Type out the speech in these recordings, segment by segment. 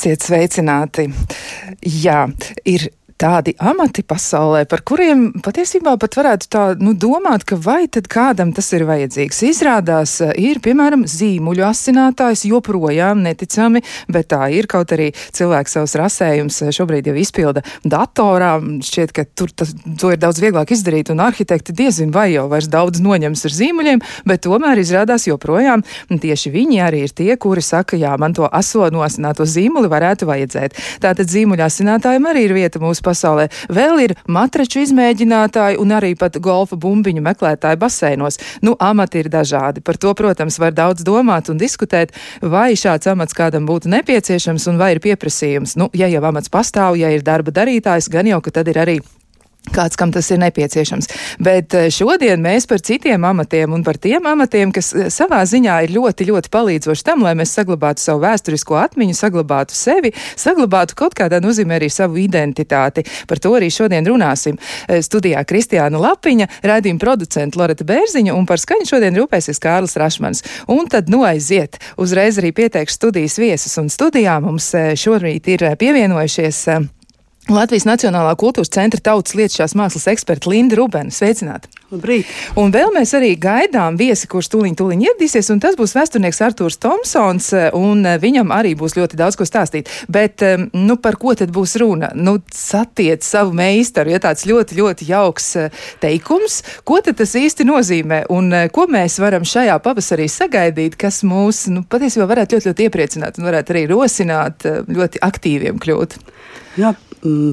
Esiet sveicināti! Jā, ir tādi amati pasaulē, par kuriem patiesībā pat varētu tā nu, domāt, ka vai tad kādam tas ir vajadzīgs. Izrādās, ir piemēram zīmuļu asinātājs, joprojām neticami, bet tā ir kaut arī cilvēks savus rasējumus šobrīd jau izpilda datorā. Šķiet, ka tur tas, to ir daudz vieglāk izdarīt, un arhitekti diezin vai jau vairs daudz noņems ar zīmuļiem, bet tomēr izrādās joprojām tieši viņi arī ir tie, kuri saka, jā, man to aso nosināto zīmuli varētu vajadzēt. Tātad zīmuļu asinātājiem arī ir vieta mūsu pasaulē. Vēl ir matraču izmēģinātāji un arī pat golfa bumbiņu meklētāji baseinos. Nu, amati ir dažādi. Par to, protams, var daudz domāt un diskutēt, vai šāds amats kādam būtu nepieciešams un vai ir pieprasījums. Nu, ja jau amats pastāv, ja ir darba darītājs, gan jau, ka tad ir arī kāds, kam tas ir nepieciešams. Bet eh, šodien mēs par citiem amatiem un par tiem amatiem, kas eh, savā ziņā ir ļoti, ļoti palīdzoši tam, lai mēs saglabātu savu vēsturisko atmiņu, saglabātu sevi, saglabātu kaut kādā nozīmē arī savu identitāti. Par to arī šodien runāsim. Eh, studijā Kristiāna Lapiņa, raidījuma producenta Loreta Bērziņa un par skaņu šodien rūpēsies Kārlis Rašmans. Un tad noiziet, uzreiz arī pieteikšu studijas viesus un studijā mums šorīt ir pievienojušies Latvijas Nacionālā kultūras centra tautas lietušās mākslas eksperta Linda Rubena. Sveicināti! Labrīt! Un vēl mēs arī gaidām viesi, kurš tūliņ tūliņ ieradīsies, un tas būs vēsturnieks Artūrs Tomsons, un eh, viņam arī būs ļoti daudz ko stāstīt. Bet, nu, par ko tad būs runa? Nu, satiec savu meistaru, ja tāds ļoti, ļoti jauks eh, teikums, ko tad tas īsti nozīmē, un eh, ko mēs varam šajā pavasarī sagaidīt, kas mūs, nu, patiesībā varētu ļoti, ļoti iepriecināt un varētu arī rosināt ļoti aktīviem kļūt. Jā,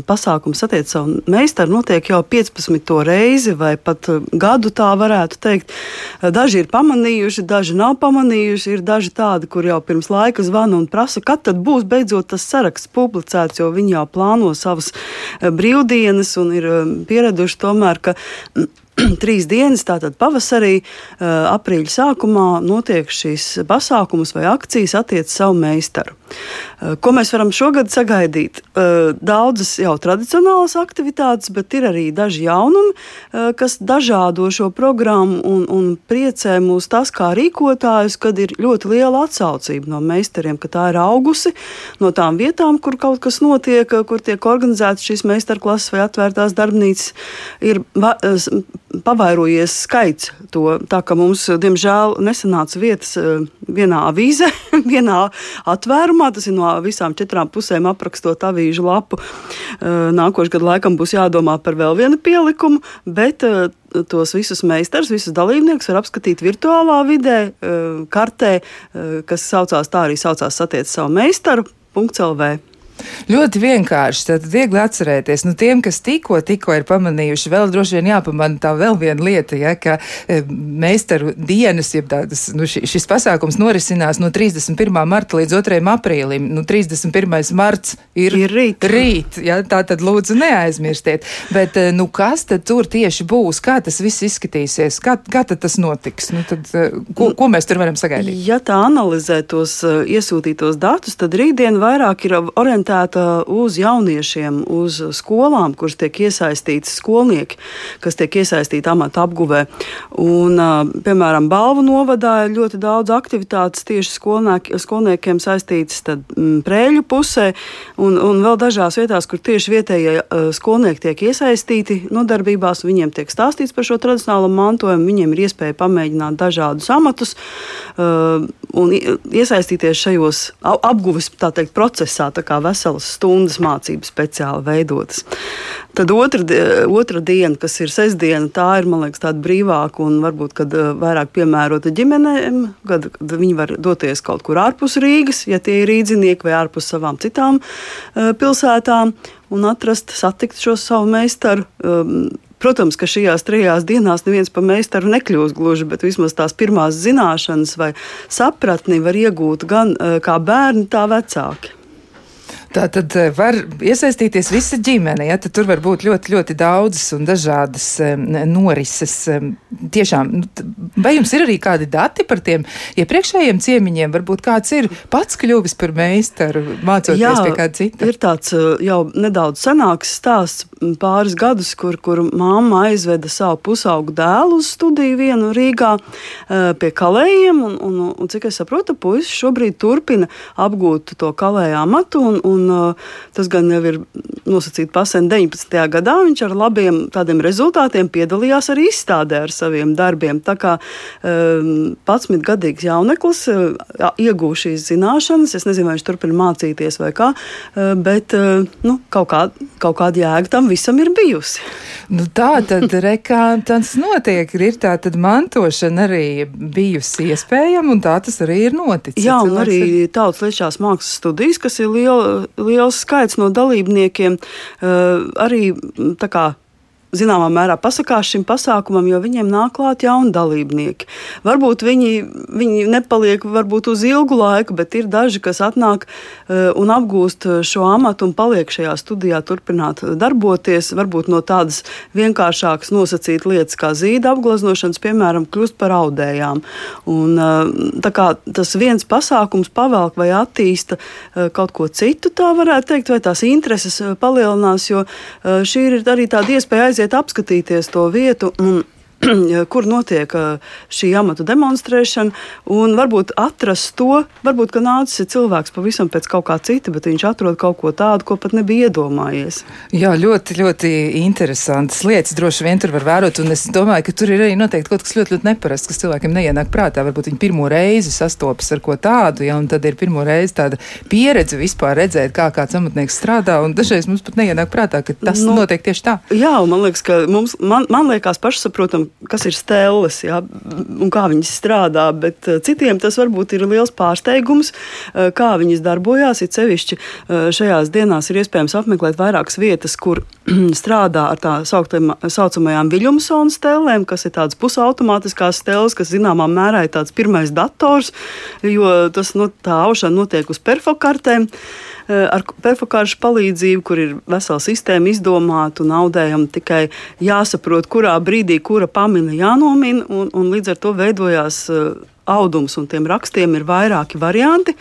pasākums attiecas savu meistaru notiek jau 15. reizi, vai pat uh, gadu tā varētu teikt. Uh, daži ir pamanījuši, daži nav pamanījuši. Ir daži tādi, kur jau pirms laika zvana un prasa, kad tad būs beidzot tas saraksts publicēts, jo viņi jau plāno savas uh, brīvdienas un ir pieraduši tomēr, ka trīs dienas, tātad pavasarī, aprīļa sākumā notiek šīs pasākumus vai akcijas attiecas savu meistaru. Eh, ko mēs varam šogad sagaidīt? Eh, daudzas jau tradicionālas aktivitātes, bet ir arī daži jaunumi, eh, kas dažādo šo programmu un, un priecē mūs tas kā rīkotājus, kad ir ļoti liela atsaucība no meistariem, ka tā ir augusi no tām vietām, kur kaut kas notiek, kur tiek organizētas šīs meistarklases vai atvērtās darbnīcas. Ir pavairojies skaits to, tā ka mums, diemžēl, nesanāca vietas vienā avīzē, vienā atvērumā formā. Tas ir no visām četrām pusēm aprakstot avīžu lapu. Nākošais gads laikam būs jādomā par vēl vienu pielikumu, bet tos visus meistarus, visus dalībniekus var apskatīt virtuālā vidē, kartē, kas saucās tā arī saucās satiec savu meistaru. .lv. Ļoti vienkārši. Tad viegli atcerēties. Nu, tiem, kas tikko, tikko ir pamanījuši, vēl droši vien jāpamana tā vēl viena lieta, ja, ka e, meistaru dienas, jeb tādas, nu, ši, šis pasākums norisinās no 31. marta līdz 2. aprīlim. Nu, 31. marts ir, ir rīt. rīt ja, tā tad lūdzu neaizmirstiet. Bet, e, nu, kas tad tur tieši būs? Kā tas viss izskatīsies? Kā, kā tad tas notiks? Nu, tad, e, ko, ko mēs tur varam sagaidīt? Ja tā analizē tos uh, iesūtītos datus, tad rītdien vairāk ir orientēta orientēta uz jauniešiem, uz skolām, kuras tiek iesaistītas skolnieki, kas tiek iesaistīti amata apguvē. Un, piemēram, Balvu novadā ir ļoti daudz aktivitātes tieši skolnieki, skolniekiem saistītas tad, m, prēļu pusē, un, un vēl dažās vietās, kur tieši vietējie skolnieki tiek iesaistīti nodarbībās, viņiem tiek stāstīts par šo tradicionālo mantojumu, viņiem ir iespēja pamēģināt dažādus amatus un iesaistīties šajos apguves teikt, procesā, tā kā veselas stundas mācības speciāli veidotas. Tad otra, otra diena, kas ir sestdiena, tā ir liekas, tāda brīvāka un varbūt eh, vairāk piemērota ģimenēm, kad, kad viņi var doties kaut kur ārpus Rīgas, ja tie ir rīznieki vai ārpus savām citām uh, pilsētām, un atrast, satikt šo savu meistaru. Um, Protams, ka šajās trijās dienās neviens par meistaru nekļūs gluži, bet vismaz tās pirmās zināšanas vai sapratni var iegūt gan uh, kā bērni, tā vecāki. Tā tad eh, var iesaistīties visa ģimene, ja tad tur var būt ļoti, ļoti daudzas un dažādas norises. Tiešām, nu, vai jums ir arī kādi dati par tiem iepriekšējiem ciemiņiem? Varbūt kāds ir pats kļuvis par meistaru, mācoties Jā, pie kāda cita? Ir tāds eh, jau nedaudz senāks stāsts pāris gadus, kur, kur mamma aizveda savu pusaugu dēlu uz studiju vienu Rīgā eh, pie kalējiem, un, un, un cik es saprotu, puisis šobrīd turpina apgūt to kalēju amatu, un, un uh, tas gan jau ir nosacīts pasen 19. gadā, viņš ar labiem tādiem rezultātiem piedalījās arī izstādē ar saviem darbiem. Tā kā um, 11 gadīgs jauneklis uh, iegūst šīs zināšanas, es nezinu, vai viņš turpina mācīties vai kā, uh, bet uh, nu, kaut, kā, kaut kāda jēga tam visam ir bijusi. Nu, tā tad, rekā, tas notiek, ir tā tad mantošana arī bijusi iespējama, un tā tas arī ir noticis. Jā, un arī ir... tautas liešās mākslas studijas, kas ir liela, liels skaits no dalībniekiem, uh, arī tā kā zināmā mērā pasakās šim pasākumam, jo viņiem nāk klāt jauni dalībnieki. Varbūt viņi, viņi nepaliek varbūt uz ilgu laiku, bet ir daži, kas atnāk uh, un apgūst šo amatu un paliek šajā studijā, turpināt darboties. Varbūt no tādas vienkāršākas nosacītas lietas kā zīda apgleznošanas, piemēram, kļūst par audējām. Un, uh, tas viens pasākums pavelk vai attīsta kaut ko citu, tā varētu teikt, vai tās intereses palielinās, jo šī ir arī tāda iespēja aiziet aiziet apskatīties to vietu. Un, kur notiek šī amata demonstrēšana, un varbūt atrast to, varbūt, ka nācis cilvēks pavisam pēc kaut kā cita, bet viņš atrod kaut ko tādu, ko pat nebija iedomājies. Jā, ļoti, ļoti interesantas lietas droši vien tur var vērot, un es domāju, ka tur ir arī noteikti kaut kas ļoti, ļoti neparasts, kas cilvēkiem neienāk prātā. Varbūt viņi pirmo reizi sastopas ar ko tādu, ja, un tad ir pirmo reizi tāda pieredze vispār redzēt, kā kāds amatnieks strādā, un dažreiz mums pat neienāk prātā, ka tas nu, notiek tieši tā. Jā, un man liekas, ka mums, man, man liekas pašsaprotam, kas ir stēles ja, un kā viņas strādā. Bet eh, citiem tas varbūt ir liels pārsteigums, eh, kā viņas darbojās. Ir sevišķi eh, šajās dienās ir iespējams apmeklēt vairākas vietas, kur strādā ar tā saucamajām viļņumsonu stēlēm, kas ir tādas pusautomātiskās stēles, kas zināmā mērā ir tāds pirmais dators, jo tas, no, tā aušana notiek uz perfokartēm. Eh, ar perfokāršu palīdzību, kur ir vesela sistēma izdomāta un audējama tikai jāsaprot, kurā brīdī kura pamina jānomina, un, un līdz ar to veidojās eh, audums, un tiem rakstiem ir vairāki varianti.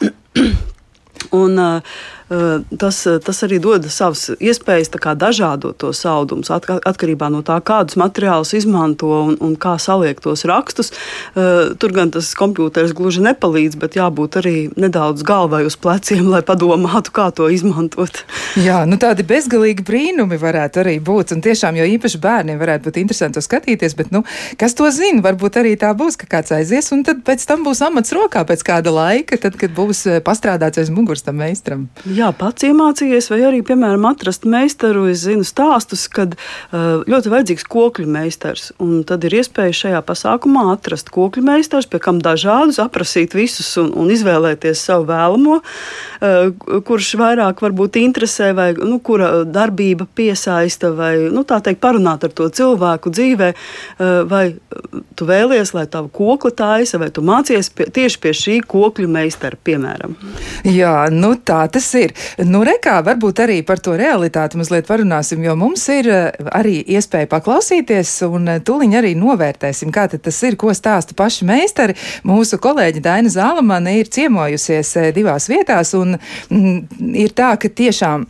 un, uh, Eh, tas, eh, tas arī dod savas iespējas dažādot tos audumus atkarībā no tā, kādus materiālus izmanto un, un kā saliek tos rakstus. Eh, tur gan tas kompjuters gluži nepalīdz, bet jābūt arī nedaudz galvai uz pleciem, lai padomātu, kā to izmantot. Jā, nu tādi bezgalīgi brīnumi varētu arī būt. Un tiešām, jo īpaši bērniem varētu būt interesanti to skatīties, bet, nu, kas to zina, varbūt arī tā būs, ka kāds aizies, un tad pēc tam būs amats rokā pēc kāda laika, tad, kad būs pastrādāts aiz muguras tam meistaram jā, pats iemācījies, vai arī, piemēram, atrast meistaru. Es zinu stāstus, kad uh, ļoti vajadzīgs kokļu meistars. Un tad ir iespēja šajā pasākumā atrast kokļu meistars, pie kam dažādus, aprasīt visus un, un izvēlēties savu vēlamo, uh, kurš vairāk varbūt interesē, vai nu, kura darbība piesaista, vai nu, tā teikt, parunāt ar to cilvēku dzīvē, uh, vai tu vēlies, lai tavu kokli taisa, vai tu mācies pie, tieši pie šī kokļu meistara, piemēram. Jā, nu tā tas ir ir. Nu, rekā, varbūt arī par to realitāti mazliet parunāsim, jo mums ir eh, arī iespēja paklausīties un eh, tuliņ arī novērtēsim, kā tas ir, ko stāsta paši meistari. Mūsu kolēģi Daina Zālamana ir ciemojusies eh, divās vietās un mm, ir tā, ka tiešām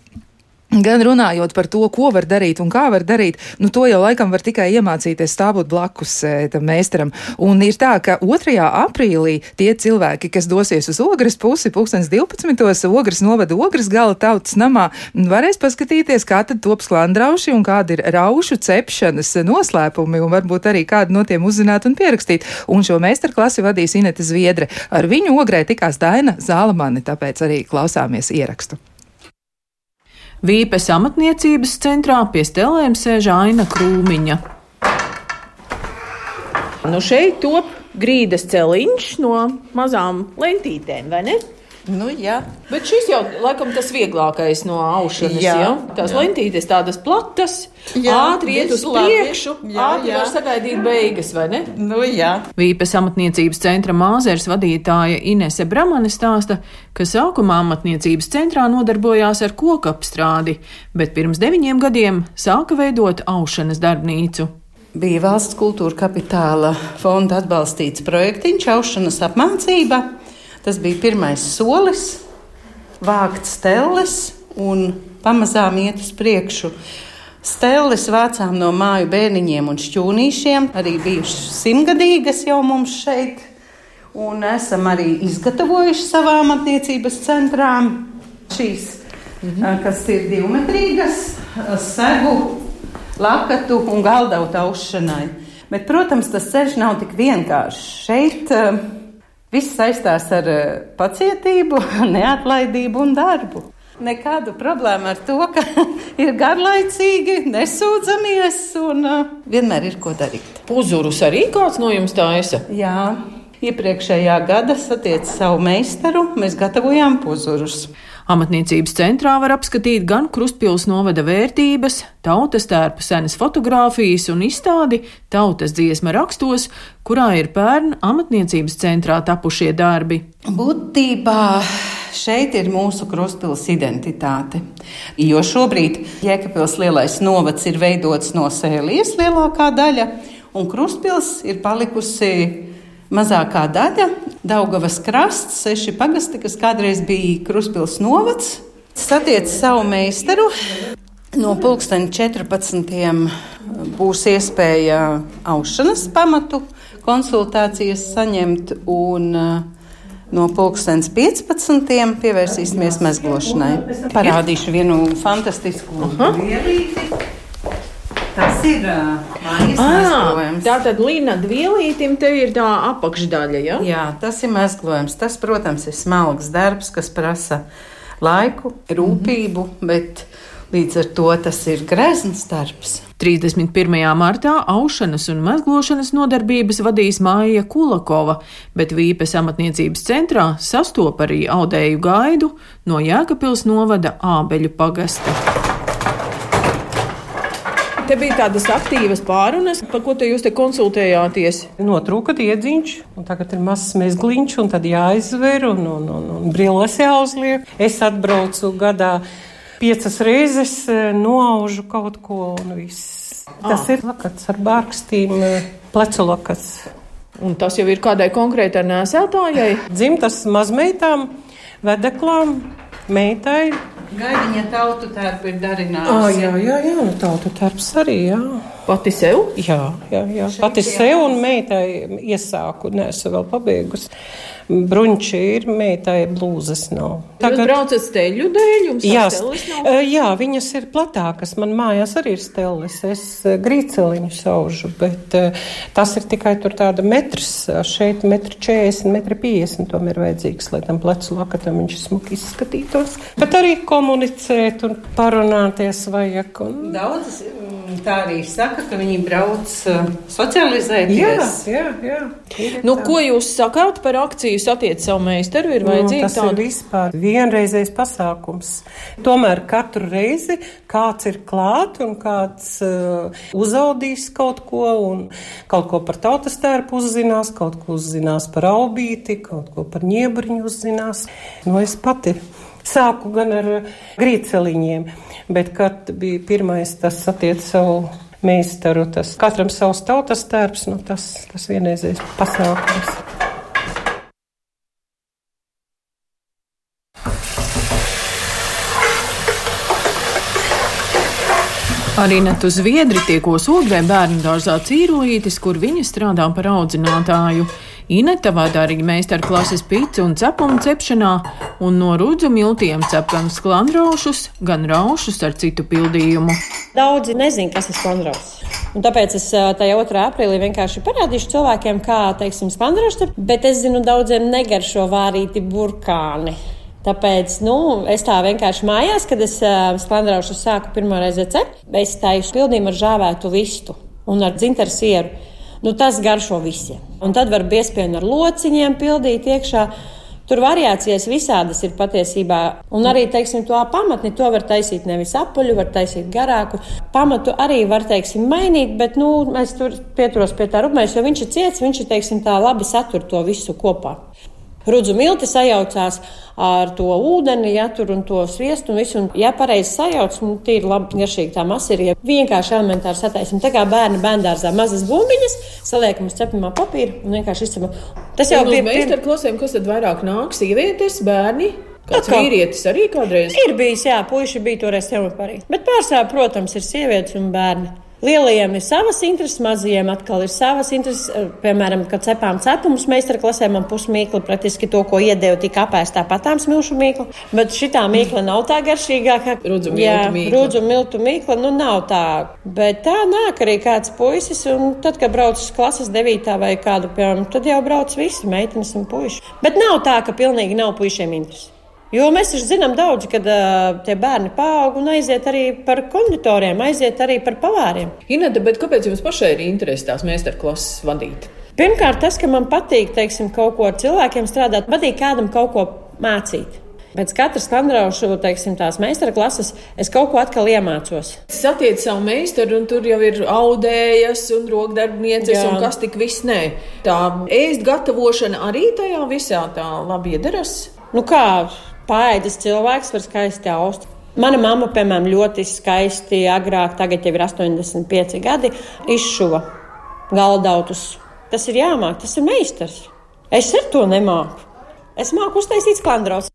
Gan runājot par to, ko var darīt un kā var darīt, nu to jau laikam var tikai iemācīties stāvot blakus e, tam meistaram. Un ir tā, ka 2. aprīlī tie cilvēki, kas dosies uz ogres pusi, 2012. ogres novada ogres gala tautas namā, varēs paskatīties, kā tad top sklandrauši un kāda ir raušu cepšanas noslēpumi un varbūt arī kādu no tiem uzzināt un pierakstīt. Un šo meistarklasi vadīs Inete Zviedre. Ar viņu ogrē tikās Daina Zālamani, tāpēc arī klausāmies ierakstu. Vīpes amatniecības centrā pie stelēm sēž Aina Krūmiņa. Nu šeit top grīdas celiņš no mazām lentītēm, vai ne? Nu, jā. Bet šis jau laikam tas vieglākais no aušanas. Jā, jā? tās jā. lentītes tādas platas, jā, ātri iet uz priekšu, jā, ātri jā. var sagaidīt beigas, vai ne? Nu, jā. Vīpes amatniecības centra māzers vadītāja Inese Bramane stāsta, ka sākumā amatniecības centrā nodarbojās ar koku apstrādi, bet pirms deviņiem gadiem sāka veidot aušanas darbnīcu bija valsts kultūra kapitāla fonda atbalstīts projektiņš, aušanas apmācība. Tas bija pirmais solis, vākt stelles un pamazām iet uz priekšu. Stelles vācām no māju bērniņiem un šķūnīšiem, arī bijušas simtgadīgas jau mums šeit. Un esam arī izgatavojuši savām attiecības centrām šīs, mhm. kas ir divmetrīgas, segu, lakatu un galdavu taušanai. Bet, protams, tas ceļš nav tik vienkāršs. Šeit uh, Viss saistās ar eh, pacietību, neatlaidību un darbu. Nekādu problēmu ar to, ka ir garlaicīgi, nesūdzamies un uh, vienmēr ir ko darīt. Puzurus arī kāds no jums taisa? Jā, iepriekšējā gada satiec savu meistaru, mēs gatavojām puzurus. Amatniecības centrā var apskatīt gan Krustpils novada vērtības, tautas tērpa senas fotogrāfijas un izstādi tautas dziesma rakstos, kurā ir pērn amatniecības centrā tapušie darbi. Būtībā šeit ir mūsu Krustpils identitāte. Jo šobrīd Jēkabils lielais novads ir veidots no sēlies lielākā daļa, un Krustpils ir palikusi mazākā daļa Daugavas krasts, seši pagasti, kas kādreiz bija Kruspils novads, satiec savu meistaru. No pulksten 14. būs iespēja aušanas pamatu konsultācijas saņemt, un no pulkstens 15. pievērsīsimies mezglošanai. Parādīšu vienu fantastisku vielīti. Tas ir mājas mezglojums. Tā tad līna dvielītim te ir tā apakšdaļa, ja? Jā, tas ir mezglojums. Tas, protams, ir smalks darbs, kas prasa laiku, rūpību, mm -hmm. bet līdz ar to tas ir grezns darbs. 31. martā aušanas un mezglošanas nodarbības vadīs Māja Kulakova, bet Vīpes amatniecības centrā sastop arī audēju gaidu no Jēkabpils novada Ābeļu pagasta. Te bija tādas aktīvas pārunas, par ko te jūs te konsultējāties. Notrūka diedziņš, un tagad ir mazs mezgliņš, un tad jāizver, un, un, un, un brilles jāuzliek. Es atbraucu gadā piecas reizes, noaužu kaut ko, un viss. Tas ah. ir lakats ar bārkstīm, plecu lakats. Un tas jau ir kādai konkrētai nēsētājai? Dzimtas mazmeitām, vedeklām, meitai Gaidiņa tautu tērpu ir darinājusi. Oh, jā, jā, jā, tautu tērps arī, jā. Pati sev? Jā, jā, jā. pati sev un meitai iesāku, nesu vēl pabeigusi. Bruņķi ir, meitai blūzes nav. Tagad Jūs braucat steļu dēļ, jums jā, nav? Jā, viņas ir platākas. Man mājās arī ir stelles. Es grīceliņu saužu, bet tas ir tikai tur tāda metrs. Šeit metri 40, metri 50 tomēr vajadzīgs, lai tam plecu lakatam viņš smuki izskatītos. Bet arī komunicēt un parunāties vajag. Un... Daudzas tā arī saka, ka viņi brauc uh, socializēties. Jā, jā, jā. Nu, ko jūs sakāt par akciju satiec savu meistaru? Ir vajadzīgs nu, tas tāda? ir vispār vienreizējs pasākums. Tomēr katru reizi kāds ir klāt un kāds uh, uzaudīs kaut ko un kaut ko par tautas tērpu uzzinās, kaut ko uzzinās par aubīti, kaut ko par ņiebriņu uzzinās. Nu, es pati sāku gan ar grīceliņiem bet kad bija pirmais tas attiec savu meistaru, tas katram savs tautas tērps, nu tas, tas vienreizējs pasākums. Arī Netu Zviedri tiekos oglē bērnu dārzā cīrulītis, kur viņa strādā par audzinātāju. Ineta vada arī meistarklases pici un cepumu cepšanā, un no rudzu miltiem cep gan sklandraušus, gan raušus ar citu pildījumu. Daudzi nezin, kas ir sklandraus. Un tāpēc es tajā 2. aprīlī vienkārši parādīšu cilvēkiem, kā, teiksim, sklandrauši, bet es zinu, daudziem negaršo vārīti burkāni. Tāpēc nu, es tā vienkārši mājās, kad es sklandraušu sāku pirmo reizi cept, es taisu pildījumu ar žāvētu vistu un ar dzintaru sieru. Nu, tas garšo visiem. Un tad var biespienu ar lociņiem pildīt iekšā. Tur variācijas visādas ir patiesībā. Un arī teiksim, to pamatni to var taisīt nevis apaļu, var taisīt garāku. Pamatu arī var teiksim, mainīt, bet nu, es tur pieturos pie tā rupmēs, jo viņš ir ciets, viņš ir teiksim, tā labi satur to visu kopā. Rudzu milti sajaucās ar to ūdeni, ja tur un to sviestu un visu. Un, ja pareizi sajauc, un tīri labi garšīgi tā masa ir, ja vienkārši elementāri sataisim. Tā kā bērni bērndārzā mazas bumbiņas, saliekam uz cepamā papīra un vienkārši izcepam. Tas jau bija meistars klasēm, kas tad vairāk nāk, sievietes, bērni. Kāds vīrietis arī kādreiz? Ir bijis, jā, puiši bija toreiz jau parī. Bet pārsvarā, protams, ir sievietes un bērni. Lielajiem ir savas intereses, mazajiem atkal ir savas intereses. Eh, piemēram, kad cepām cepumus meistarklasē, man pusmīkli praktiski to, ko iedēju, tika apēst tāpatām smilšu mīklu. Bet šī mīkla nav tā garšīgākā. Rudzu miltu miltu mīkla, nu nav tā. Bet tā nāk arī kāds puisis, un tad, kad brauc uz klases devītā vai kādu, piemēram, tad jau brauc visi meitenes un puiši. Bet nav tā, ka pilnīgi nav puišiem intereses. Jo mēs taču zinām daudz, kad uh, tie bērni paaug un aiziet arī par konditoriem, aiziet arī par pavāriem. Inata, bet kāpēc jums pašai ir interesi tās meistarklases vadīt? Pirmkārt, tas, ka man patīk, teiksim, kaut ko ar cilvēkiem strādāt, patīk kādam kaut ko mācīt. Pēc katras kandraušu, teiksim, tās meistarklases, es kaut ko atkal iemācos. Satiec savu meistaru, un tur jau ir audējas un rokdarbnieces, Jā. un kas tik viss nē. Tā ēst gatavošana arī tajā visā tā labi iedaras. Nu kā, Pāēdas cilvēks var skaisti aust. Mana mamma, piemēram, ļoti skaisti agrāk, tagad jau ir 85 gadi, izšuva galdautus. Tas ir jāmāk, tas ir meistars. Es ar to nemāku. Es māku uztaisīt sklandraus.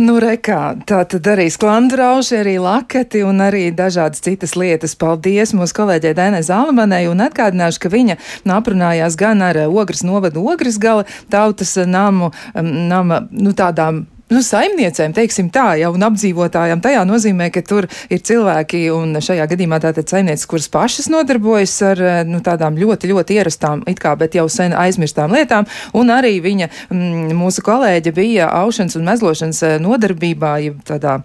Nu, rekā, tā tad arī sklandrauši, arī laketi un arī dažādas citas lietas. Paldies mūsu kolēģei Dainai Zalmanai un atgādināšu, ka viņa aprunājās gan ar Ogres novadu Ogres gala tautas namu, nama, nu tādām nu, saimniecēm, teiksim tā, jau un apdzīvotājām. Tajā nozīmē, ka tur ir cilvēki, un šajā gadījumā tātad saimnieces, kuras pašas nodarbojas ar nu, tādām ļoti, ļoti ierastām, it kā, bet jau sen aizmirstām lietām, un arī viņa, m, mūsu kolēģe bija aušanas un mezlošanas nodarbībā, tādā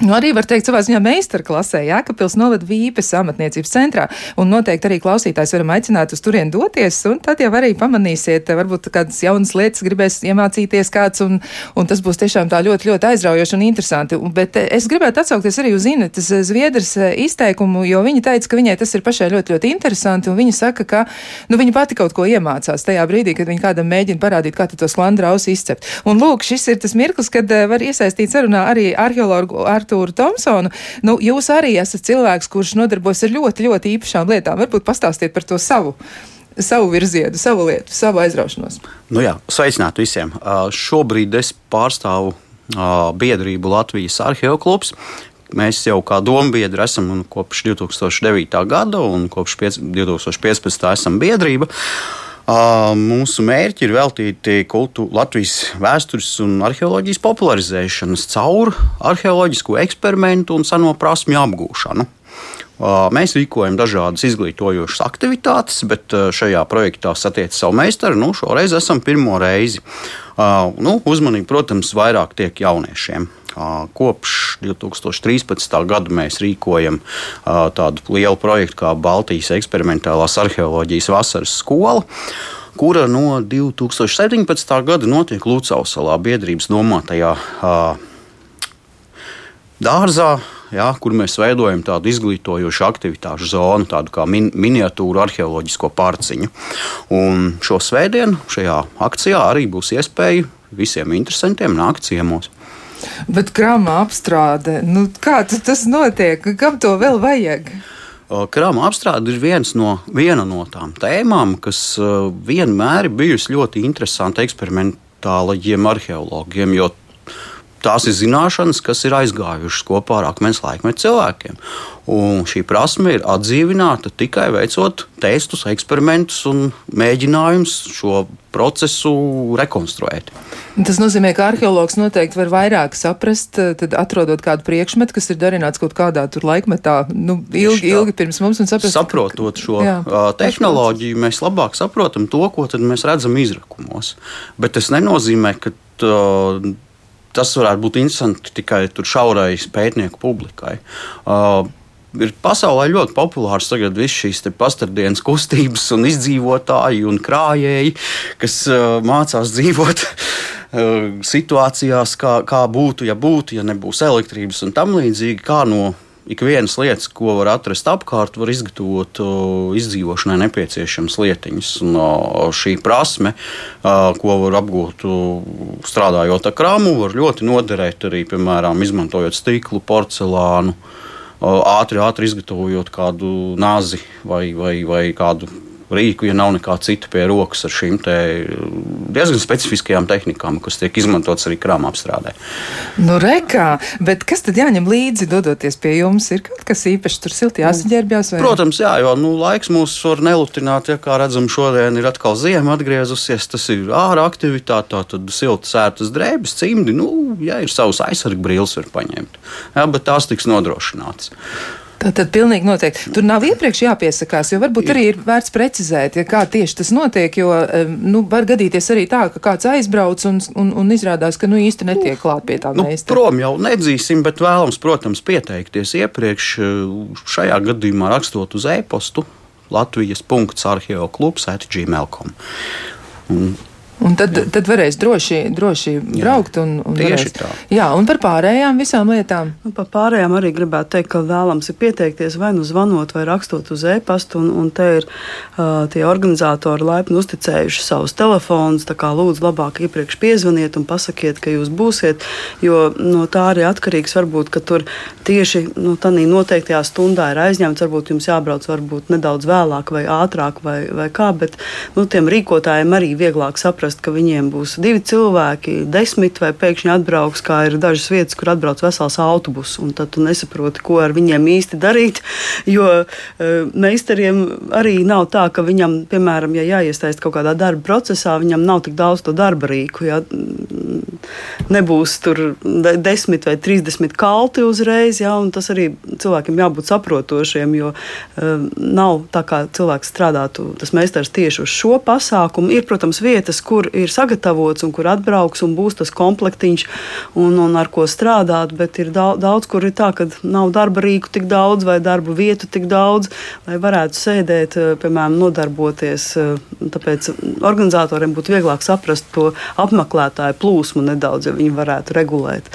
Nu, arī var teikt, savā ziņā meistarklasē, Jēkabpils novada Vīpes amatniecības centrā, un noteikti arī klausītājs varam aicināt uz turien doties, un tad jau arī pamanīsiet, varbūt kādas jaunas lietas gribēs iemācīties kāds, un, un tas būs tiešām tā ļoti, ļoti aizraujoši un interesanti. Bet eh, es gribētu atsaukties arī uz Inetas Zviedras eh, izteikumu, jo viņa teica, ka viņai tas ir pašai ļoti, ļoti interesanti, un viņa saka, ka, nu, viņa pati kaut ko iemācās tajā brīdī, kad viņa kādam mēģina parādīt, kā to sklandrausu izcept. Un lūk, šis ir tas mirklis, kad eh, var iesaistīt sarunā arī arheologu ar Artūru Tomsonu. Nu, jūs arī esat cilvēks, kurš nodarbojas ar ļoti, ļoti īpašām lietām. Varbūt pastāstiet par to savu savu virzienu, savu lietu, savu aizraušanos. Nu jā, sveicināti visiem. Šobrīd es pārstāvu biedrību Latvijas arheoklubs. Mēs jau kā dombiedri esam kopš 2009. gada un kopš 2015. esam biedrība. Uh, Mūsu mērķi ir veltīti kultu, Latvijas vēstures un arheoloģijas popularizēšanas caur arheoloģisko eksperimentu un seno prasmju apgūšanu. Mēs rīkojam dažādas izglītojošas aktivitātes, bet šajā projektā satiek savu meistaru. Nu, šoreiz esam pirmo reizi. Nu, uzmanība, protams, vairāk tiek jauniešiem. Kopš 2013. gada mēs rīkojam tādu lielu projektu kā Baltijas eksperimentālās arheoloģijas vasaras skola kura no 2017. gada notiek Lūcausalā biedrības domātajā dārzā, jā, kur mēs veidojam tādu izglītojošu aktivitāšu zonu, tādu kā min miniatūru arheoloģisko pārciņu. Un šo svētdienu šajā akcijā arī būs iespēja visiem interesantiem nākt ciemos. Bet krāma apstrāde, nu, kā tas notiek? Kam to vēl vajag? Krāma apstrāde ir no, viena no tām tēmām, kas vienmēr ir bijusi ļoti interesanta eksperimentālajiem arheologiem, jo tās ir zināšanas, kas ir aizgājušas kopā ar akmens laikmetu cilvēkiem. Un šī prasme ir atdzīvināta tikai veicot testus, eksperimentus un mēģinājumus šo procesu rekonstruēt. Tas nozīmē, ka arheologs noteikti var vairāk saprast, tad atrodot kādu priekšmetu, kas ir darināts kaut kādā laikmetā, nu, ilgi, ilgi pirms mums. Saprast, Saprotot šo jā, tehnoloģiju, mēs labāk saprotam to, ko mēs redzam izrakumos. Bet tas nenozīmē, ka tas varētu būt interesanti tikai šaurai pētnieku publikai. Uh, ir pasaulē ļoti populārs tagad viss šīs pastardienas kustības un izdzīvotāji un krājēji, kas uh, mācās dzīvot uh, situācijās, kā, kā būtu, ja būtu, ja nebūs elektrības un tam līdzīgi, kā no ikvienas lietas, ko var atrast apkārt, var izgatavot izdzīvošanai nepieciešamas lietiņas. Un, šī prasme, ko var apgūt strādājot ar krāmu, var ļoti noderēt arī, piemēram, izmantojot stiklu, porcelānu ātri, ātri izgatavojot kādu nāzi vai, vai, vai kādu rīku, ja nav nekā cita pie rokas ar šīm diezgan specifiskajām tehnikām, kas tiek izmantotas arī krāmā apstrādē. Nu, rekā, bet kas tad jāņem līdzi, dodoties pie jums? Ir kaut kas īpašs, tur silti jāsaģērbjās? Vai... Protams, jā, jo nu, laiks mūs var nelutināt, ja kā redzam, šodien ir atkal ziema atgriezusies, tas ir ārā aktivitāte, tad siltas ērtas drēbes, cimdi, nu, ja ir savs aizsargu brīlis, var paņemt. Jā, bet tās tiks nodrošinātas. Tā tad pilnīgi noteikti. Tur nav iepriekš jāpiesakās, jo varbūt arī ir vērts precizēt, ja kā tieši tas notiek, jo nu, var gadīties arī tā, ka kāds aizbrauc un, un, un izrādās, ka nu īsti netiek klāt pie tā nu, meistara. Prom jau nedzīsim, bet vēlams, protams, pieteikties iepriekš šajā gadījumā rakstot uz e-postu Latvijas punkts arheoklubs at gmail.com. Un tad, jā. tad varēs droši, droši jā. braukt. Un, un Tieši varēs, tā. Jā, un par pārējām visām lietām. Nu, par pārējām arī gribētu teikt, ka vēlams ir pieteikties vai nu zvanot, vai rakstot uz e-pastu. Un, un te ir uh, tie organizatori laipni uzticējuši savus telefonus. Tā kā lūdzu, labāk iepriekš piezvaniet un pasakiet, ka jūs būsiet. Jo no tā arī atkarīgs varbūt, ka tur tieši nu, tādā noteiktajā stundā ir aizņemts. Varbūt jums jābrauc varbūt nedaudz vēlāk vai ātrāk vai, vai kā. Bet nu, tiem rīkotājiem arī vieglāk saprast saprast, ka viņiem būs divi cilvēki, desmit vai pēkšņi atbrauks, kā ir dažas vietas, kur atbrauc vesels autobus. Tad tu nesaproti, ko ar viņiem īsti darīt. Jo uh, meistariem arī nav tā, ka viņam, piemēram, ja jāiesaist kaut kādā darba procesā, viņam nav tik daudz to darba rīku. Ja? Nebūs tur desmit vai trīsdesmit kalti uzreiz, ja? un tas arī cilvēkiem jābūt saprotošiem, jo uh, nav tā, kā cilvēks strādātu, tas meistars tieši uz šo pasākumu. Ir, protams, vietas, kur kur ir sagatavots un kur atbrauks un būs tas komplektiņš un, un ar ko strādāt. Bet ir daudz, daudz kur ir tā, ka nav darba rīku tik daudz vai darba vietu tik daudz, lai varētu sēdēt, eh, piemēram, nodarboties. Eh, tāpēc organizatoriem būtu vieglāk saprast to apmeklētāju plūsmu nedaudz, ja viņi varētu regulēt.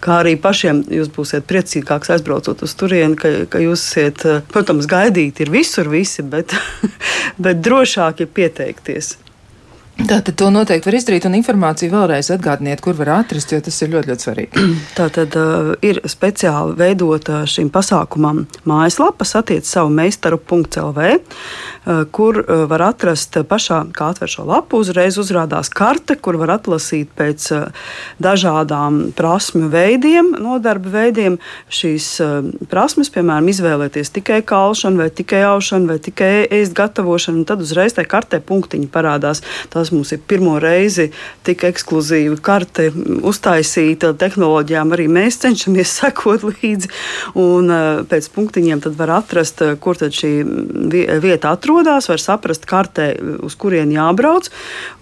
Kā arī pašiem jūs būsiet priecīgāks aizbraucot uz turieni, ka, ka jūs esat, eh, protams, gaidīti ir visur visi, bet, bet drošāk ir pieteikties. Tātad to noteikti var izdarīt, un informāciju vēlreiz atgādiniet, kur var atrast, jo tas ir ļoti, ļoti svarīgi. Tātad uh, ir speciāli veidota šim pasākumam mājaslapa, satiec savu meistaru.lv, uh, kur uh, var atrast pašā, kā atver šo lapu, uzreiz uzrādās karte, kur var atlasīt pēc uh, dažādām prasmju veidiem, nodarba veidiem šīs uh, prasmes, piemēram, izvēlēties tikai kalšanu, vai tikai aušanu, vai tikai ēst gatavošanu, un tad uzreiz tajā kartē punktiņi parādās. Tās Tas mums ir pirmo reizi tik ekskluzīva karte uztaisīta tehnoloģijām. Arī mēs cenšamies sekot līdzi. Un, uh, pēc punktiņiem var atrast, uh, kur šī vieta atrodas, var saprast kartē, uz kurien jābrauc.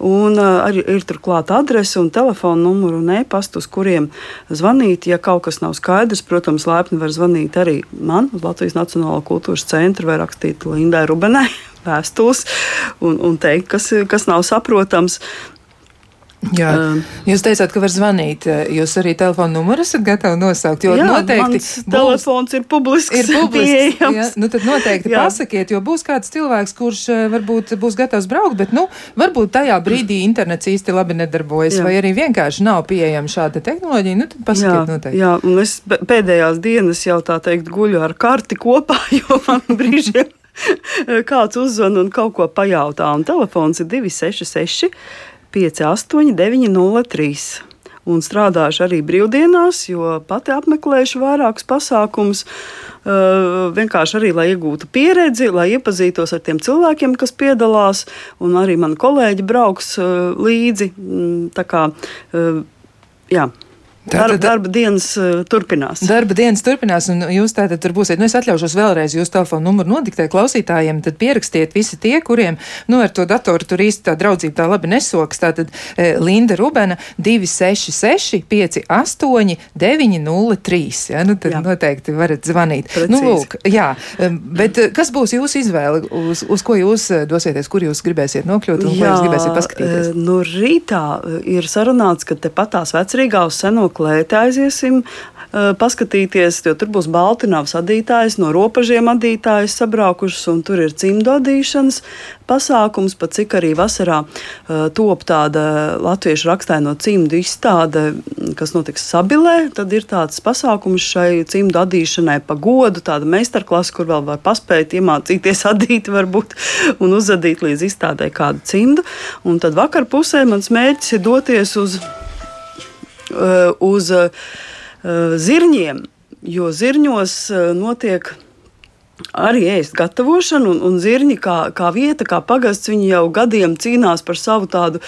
Un, arī ir turklāt adrese un telefona numuru un e-pastu, uz kuriem zvanīt. Ja kaut kas nav skaidrs, protams, laipni var zvanīt arī man uz Latvijas Nacionālo kultūras centru vai rakstīt Lindai Rubenai vēstules un, un teikt, kas, kas nav saprotams. Jā, jūs teicāt, ka var zvanīt. Jūs arī telefona numuru esat gatavi nosaukt. Jo jā, noteikti būs, telefons ir publisks. Ir publisks jā, nu tad noteikti jā. pasakiet, jo būs kāds cilvēks, kurš varbūt būs gatavs braukt, bet nu, varbūt tajā brīdī internets īsti labi nedarbojas, jā. vai arī vienkārši nav pieejama šāda tehnoloģija. Nu, tad pasakiet jā, noteikti. Jā, un es pēdējās dienas jau tā teikt guļu ar karti kopā, jo man brīžiem. kāds uzzvan un kaut ko pajautā. Un telefons ir 266, 58, 903 un strādāšu arī brīvdienās, jo pati apmeklēšu vairākus pasākumus. Uh, vienkārši arī, lai iegūtu pieredzi, lai iepazītos ar tiem cilvēkiem, kas piedalās, un arī mani kolēģi brauks uh, līdzi. Mm, tā kā, uh, jā. Darba, darba dienas uh, turpinās. Darba dienas turpinās, un jūs tātad tur būsiet. Nu, es atļaušos vēlreiz jūsu telefonu numuru nodiktēt klausītājiem, tad pierakstiet visi tie, kuriem, nu, ar to datoru tur īsti tā draudzība tā labi nesoks. Tātad e, Linda Rubena 266 58 903. Ja, nu, tad jā. noteikti varat zvanīt. Precīzi. Nu, lūk, jā, bet kas būs jūsu izvēle, uz, uz ko jūs dosieties, kur jūs gribēsiet nokļūt un jā, ko jūs gribēsiet paskatīties? Nu, rītā ir sarunāts, ka te patās vecrīgā uz seno klēti aiziesim paskatīties, jo tur būs Baltiņāvas adītājs, no robežiem adītājs sabraukušas, un tur ir cimdu adīšanas pasākums, pat cik arī vasarā uh, top tāda latviešu rakstaino cimdu izstāde, kas notiks Sabilē. Tad ir tāds pasākums šai cimdu adīšanai pa godu, tāda meistarklasa, kur vēl var paspēt iemācīties adīt varbūt un uzadīt līdz izstādē kādu cimdu. Un tad vakar pusē mans mērķis ir doties uz uz uh, zirņiem, jo zirņos uh, notiek arī ēst gatavošanu, un, un zirņi kā, kā vieta, kā pagasts, viņi jau gadiem cīnās par savu tādu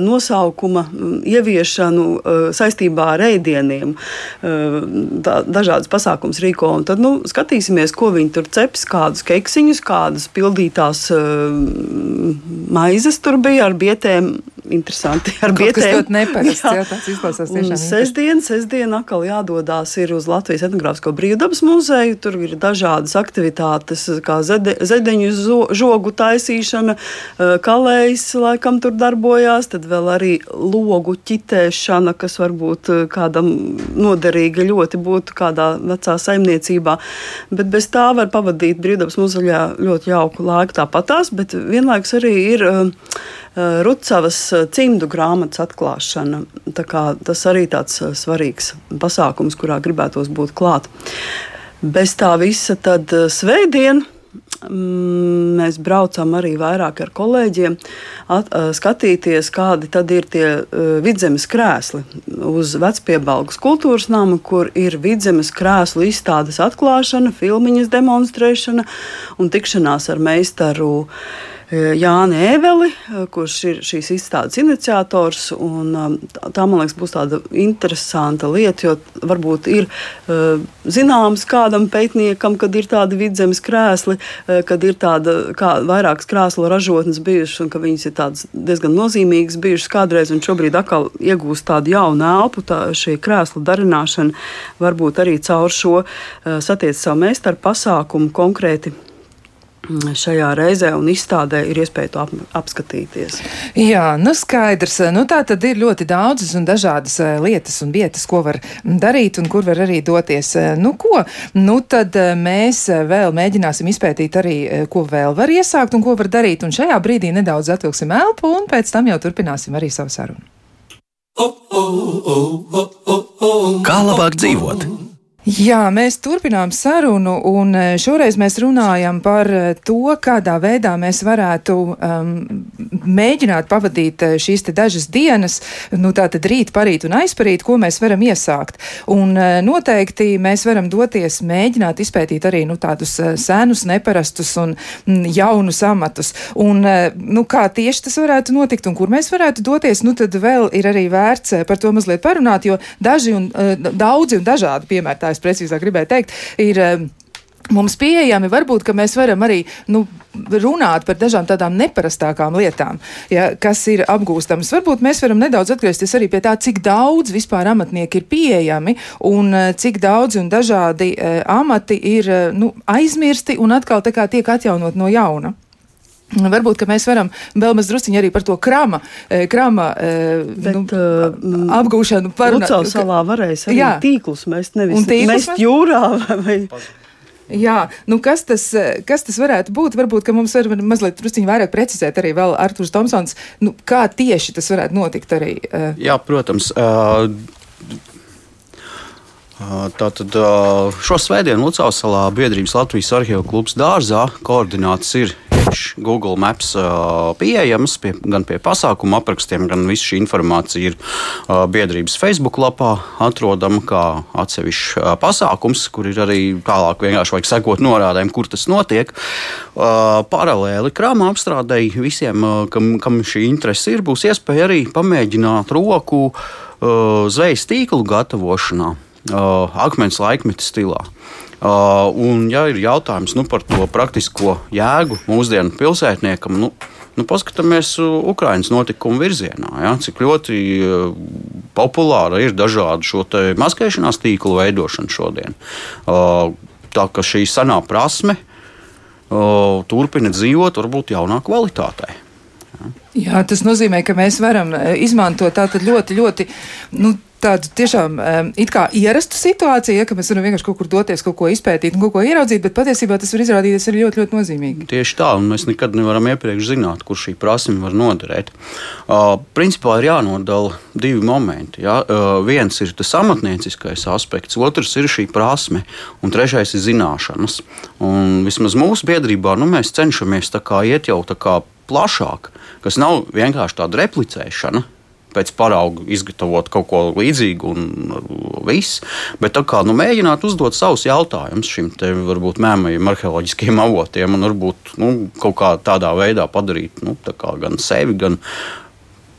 nosaukuma ieviešanu e, saistībā ar ēdieniem. Tā, dažādas pasākums rīko, un tad nu, skatīsimies, ko viņi tur ceps, kādus keksiņus, kādas pildītās maizes tur bija ar bietēm interesanti. Ar bietēm. Tas neparasts, jā. jā, tāds izklausās tiešām. Sestdien, sestdien atkal jādodās ir uz Latvijas etnogrāfisko brīvdabas muzeju. Tur ir dažādas aktivitātes, kā zede, zedeņu žogu taisīšana, kalējs laikam tur darbojās, tad vēl arī logu ķitēšana, kas varbūt kādam noderīga ļoti būtu kādā vecā saimniecībā. Bet bez tā var pavadīt brīvdabas muzejā ļoti jauku laiku tāpatās, bet vienlaikus arī ir Eh, Rucavas eh, cimdu grāmatas atklāšana. Tas arī tāds eh, svarīgs pasākums, kurā gribētos būt klāt. Bez tā visa tad svētdien. Mm, mēs braucam arī vairāk ar kolēģiem, at, skatīties, kādi tad ir tie vidzemes krēsli uz Vecpiebalgas kultūras nama, kur ir vidzemes krēslu izstādes atklāšana, filmiņas demonstrēšana un tikšanās ar meistaru Jāni Ēveli, kurš ir šīs izstādes iniciators. Um, tā, man liekas, būs tāda interesanta lieta, jo varbūt ir zināms kādam pētniekam, kad ir tādi vidzemes krēsli, kad ir tāda kā, vairākas krēslu ražotnes bijušas un ka viņas ir diezgan nozīmīgas bijušas kādreiz un šobrīd atkal iegūst tādu jaunu elpu. Tā, šī krēslu darināšana varbūt arī caur šo uh, satiec savu meistaru pasākumu konkrēti šajā reizē un izstādē ir iespēja to ap, apskatīties. Jā, nu skaidrs. Nu, tā tad ir ļoti daudzas un dažādas eh, lietas un vietas, ko var darīt un kur var arī doties. Eh, nu, ko? Nu, tad eh, mēs vēl mēģināsim izpētīt arī, ko vēl var iesākt un ko var darīt. Un šajā brīdī nedaudz atvilksim elpu un pēc tam jau turpināsim arī savu sarunu. Kā labāk dzīvot? Jā, mēs turpinām sarunu, un e, šoreiz mēs runājam par e, to, kādā veidā mēs varētu um, mēģināt pavadīt e, šīs te dažas dienas, nu tā tad rīt, parīt un aizparīt, ko mēs varam iesākt. Un noteikti mēs varam doties mēģināt izpētīt arī, nu, tādus senus, neparastus un jaunus amatus. Un, nu, kā tieši tas varētu notikt un kur mēs varētu doties, nu, tad vēl ir arī vērts par to mazliet parunāt, jo daži un daudzi un dažādi piemēri es precīzāk gribēju teikt, ir eh, mums pieejami. Varbūt, mēs varam arī nu, runāt par dažām tādām neparastākām lietām, ja, kas ir apgūstamas. Varbūt mēs varam nedaudz atgriezties arī pie tā, cik daudz vispār amatnieki ir pieejami un eh, cik daudz un dažādi uh, amati ir uh, nu, aizmirsti un atkal tiek atjaunot no jauna. Varbūt mēs varam vēl mazliet arī par to krama, e, krama e, Bet, nu, uh, apgūšanu parunāt. Lucau salā varēs arī jā. tīklus mest, nevis mest jūrā vai. Jā, nu kas tas, kas tas varētu būt? Varbūt, ka mums var mazliet vairāk precizēt arī vēl Arturs Tomsons, nu, kā tieši tas varētu notikt arī. Uh... Jā, protams. Uh... Tātad šo svētdienu Lucas salā biedrības Latvijas arhīvu klubs dārzā koordināts ir tieši Google Maps pieejamas pie, gan pie pasākuma aprakstiem, gan visa šī informācija ir biedrības Facebook lapā atrodama kā atsevišķs pasākums, kur ir arī tālāk vienkārši vajag sekot norādēm, kur tas notiek. Paralēli krāmā apstrādēji visiem, kam, kam šī interese ir, būs iespēja arī pamēģināt roku zvejas tīklu gatavošanā, akmens laikmeta stilā. Uh, un, ja ir jautājums nu, par to praktisko jēgu mūsdienu pilsētniekam, nu, nu, paskatāmies Ukraiņas notikumu virzienā. Ja, cik ļoti uh, populāra ir dažādu šo maskēšanās tīklu veidošana šodien. Uh, tā ka šī senā prasme uh, turpina dzīvot, varbūt jaunā kvalitātē. Jā, tas nozīmē, ka mēs varam izmantot tādu ļoti, ļoti nu, tādu tiešām um, it kā ierastu situāciju, ja, ka mēs varam vienkārši kaut kur doties, kaut ko izpētīt un kaut ko ieraudzīt, bet patiesībā tas var izrādīties arī ļoti, ļoti nozīmīgi. Tieši tā, un mēs nekad nevaram iepriekš zināt, kur šī prasme var noderēt. Uh, principā ir jānodala divi momenti. Ja? Uh, viens ir tas amatnieciskais aspekts, otrs ir šī prasme, un trešais ir zināšanas. Un vismaz mūsu biedrībā nu, mēs cenšamies iet jau tā kā plašāk, kas nav vienkārši tāda replicēšana pēc parauga izgatavot kaut ko līdzīgu un viss. Bet tā kā nu, mēģināt uzdot savus jautājumus šim te varbūt mēmajiem arheoloģiskiem avotiem un varbūt nu, kaut kā tādā veidā padarīt nu, gan sevi, gan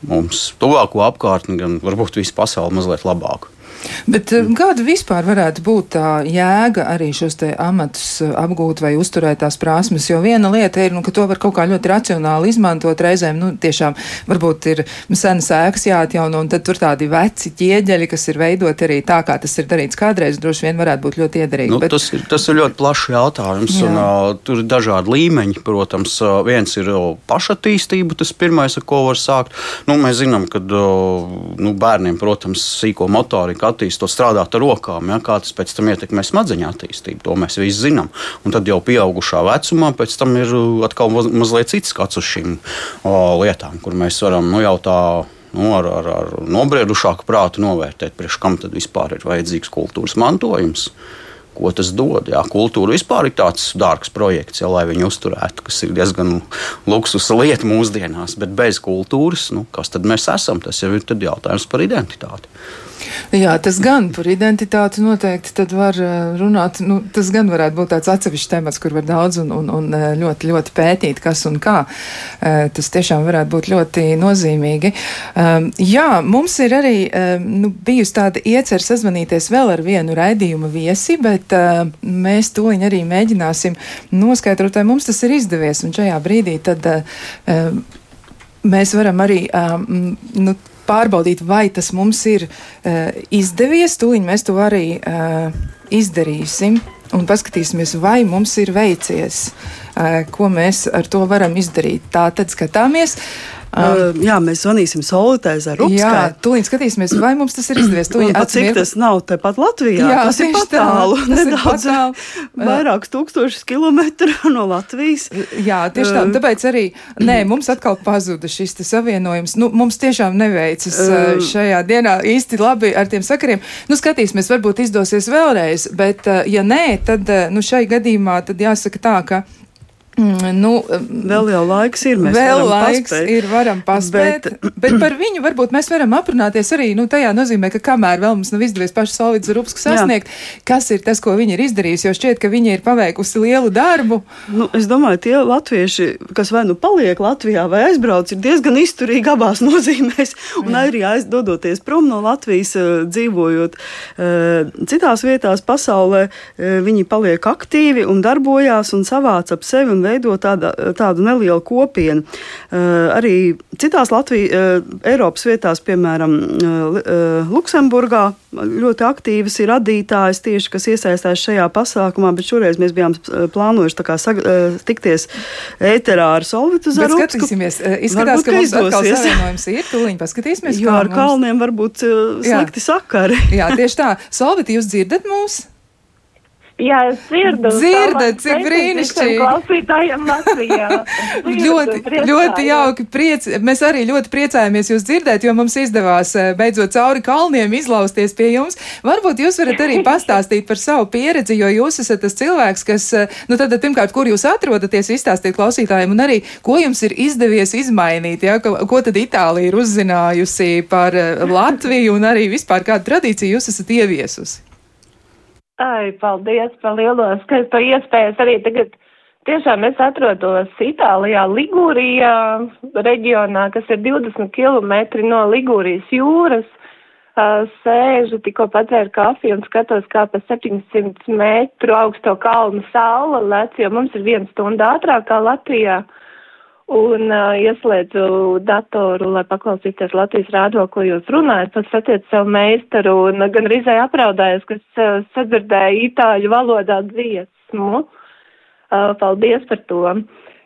mums tuvāko apkārtni, gan varbūt visu pasauli mazliet labāku. Bet eh, kāda vispār varētu būt tā jēga arī šos te amatus eh, apgūt vai uzturēt tās prasmes? Jo viena lieta ir, nu, ka to var kaut kā ļoti racionāli izmantot reizēm, nu, tiešām varbūt ir senas ēkas jāatjauno, un tad tur tādi veci ķieģeļi, kas ir veidoti arī tā, kā tas ir darīts kādreiz, droši vien varētu būt ļoti iederīgi. Nu, bet... tas, ir, tas ir ļoti plašs jautājums, Jā. un uh, tur ir dažādi līmeņi. Protams, uh, viens ir uh, pašattīstība, tas pirmais, ar ko var sākt. Nu, mēs zinām, ka uh, nu, bērniem, protams, sīko motorika attīstot, strādāt ar rokām, ja, kā tas pēc tam ietekmē smadzeņu attīstību. To mēs visi zinām. Un tad jau pieaugušā vecumā pēc tam ir uh, atkal maz, mazliet cits skats uz šīm o, lietām, kur mēs varam nu, jau tā nu, ar, ar, ar nobriedušāku prātu novērtēt, priekš kam tad vispār ir vajadzīgs kultūras mantojums. Ko tas dod? Jā, kultūra vispār ir tāds dārgs projekts, ja, lai viņu uzturētu, kas ir diezgan luksusa lieta mūsdienās. Bet bez kultūras, nu, kas tad mēs esam? Tas jau ir jautājums par identitāti. Jā, tas gan par identitāti noteikti tad var eh, runāt. Nu, tas gan varētu būt tāds atsevišķs temats, kur var daudz un, un, un eh, ļoti, ļoti pētīt, kas un kā. Eh, tas tiešām varētu būt ļoti nozīmīgi. Ehm, jā, mums ir arī ehm, nu, bijusi tāda iecer sazvanīties vēl ar vienu raidījumu viesi, bet mēs tūliņ arī mēģināsim noskaidrot, vai mums tas ir izdevies. Un šajā brīdī tad ehm, mēs varam arī nu, pārbaudīt, vai tas mums ir uh, izdevies. Tūlīt mēs to arī uh, izdarīsim un paskatīsimies, vai mums ir veicies, uh, ko mēs ar to varam izdarīt. Tā tad skatāmies. Uh, jā, mēs zvanīsim Solitē Zarupskai. Jā, tūlīt skatīsimies, vai mums tas ir izdevies. Tūlīt cik tas nav tepat Latvijā. Jā, tas ir patālu. Tā, tas nedaudz vairākus tūkstošus kilometru no Latvijas. Jā, tieši tā. Tāpēc arī, nē, mums atkal pazuda šis savienojums. Nu, mums tiešām neveicas uh, šajā dienā īsti labi ar tiem sakariem. Nu, skatīsimies, varbūt izdosies vēlreiz, bet ja nē, tad, nu, šai gadījumā tad jāsaka tā, ka. Mm, nu, vēl jau laiks ir. Vēl laiks paspēt, ir, varam paspēt. Bet, bet par viņu varbūt mēs varam aprunāties arī nu, tajā nozīmē, ka kamēr vēl mums nav izdevies pašu Solvidu Zurupsku sasniegt, jā. kas ir tas, ko viņa ir izdarījusi, jo šķiet, ka viņa ir paveikusi lielu darbu. Nu, es domāju, tie latvieši, kas vai nu paliek Latvijā vai aizbrauc, ir diezgan izturīgi abās nozīmēs. Un jā. arī aizdodoties prom no Latvijas, eh, dzīvojot uh, citās vietās pasaulē, uh, viņi paliek aktīvi un darbojās un savāc ap sevi. Un un veido tāda, tādu nelielu kopienu. Uh, arī citās Latvijas, uh, Eiropas vietās, piemēram, uh, Luksemburgā, ļoti aktīvas ir radītājas tieši, kas iesaistās šajā pasākumā, bet šoreiz mēs bijām plānojuši kā, sag, tikties ēterā ar Solvitu Zarupsku. Skatīsimies, izskatās, varbūt, ka mums atkal savienojums ir, tūliņ paskatīsimies. Jo ar mums... kalniem varbūt slikti Jā. sakari. Jā, tieši tā. Solviti, jūs dzirdat mūs? Jā, es dzirdu. Dzirdat, cik brīnišķīgi. Klausītājiem Latvijā. ļoti, ļoti jauki. Priec, mēs arī ļoti priecājamies jūs dzirdēt, jo mums izdevās eh, beidzot cauri kalniem izlausties pie jums. Varbūt jūs varat arī pastāstīt par savu pieredzi, jo jūs esat tas cilvēks, kas, eh, nu tad pirmkārt, kur jūs atrodaties, izstāstīt klausītājiem, un arī, ko jums ir izdevies izmainīt, ja, ko, ko tad Itālija ir uzzinājusi par eh, Latviju un arī vispār kādu tradīciju jūs esat ieviesusi. Ai, paldies par lielo skaisto iespējas arī tagad. Tiešām es atrodos Itālijā, Ligūrijā reģionā, kas ir 20 km no Ligūrijas jūras. uh, sēžu, tikko padzēru kafiju un skatos, kā pa 700 metru augsto kalnu saula lec, jo mums ir viena stunda ātrāk kā Latvijā. Un uh, ieslēdzu datoru, lai paklausīties Latvijas rādo, ko jūs runājat, pats satiec savu meistaru un gan rīzē apraudājos, kas uh, sadzirdēja itāļu valodā dziesmu. Uh, paldies par to.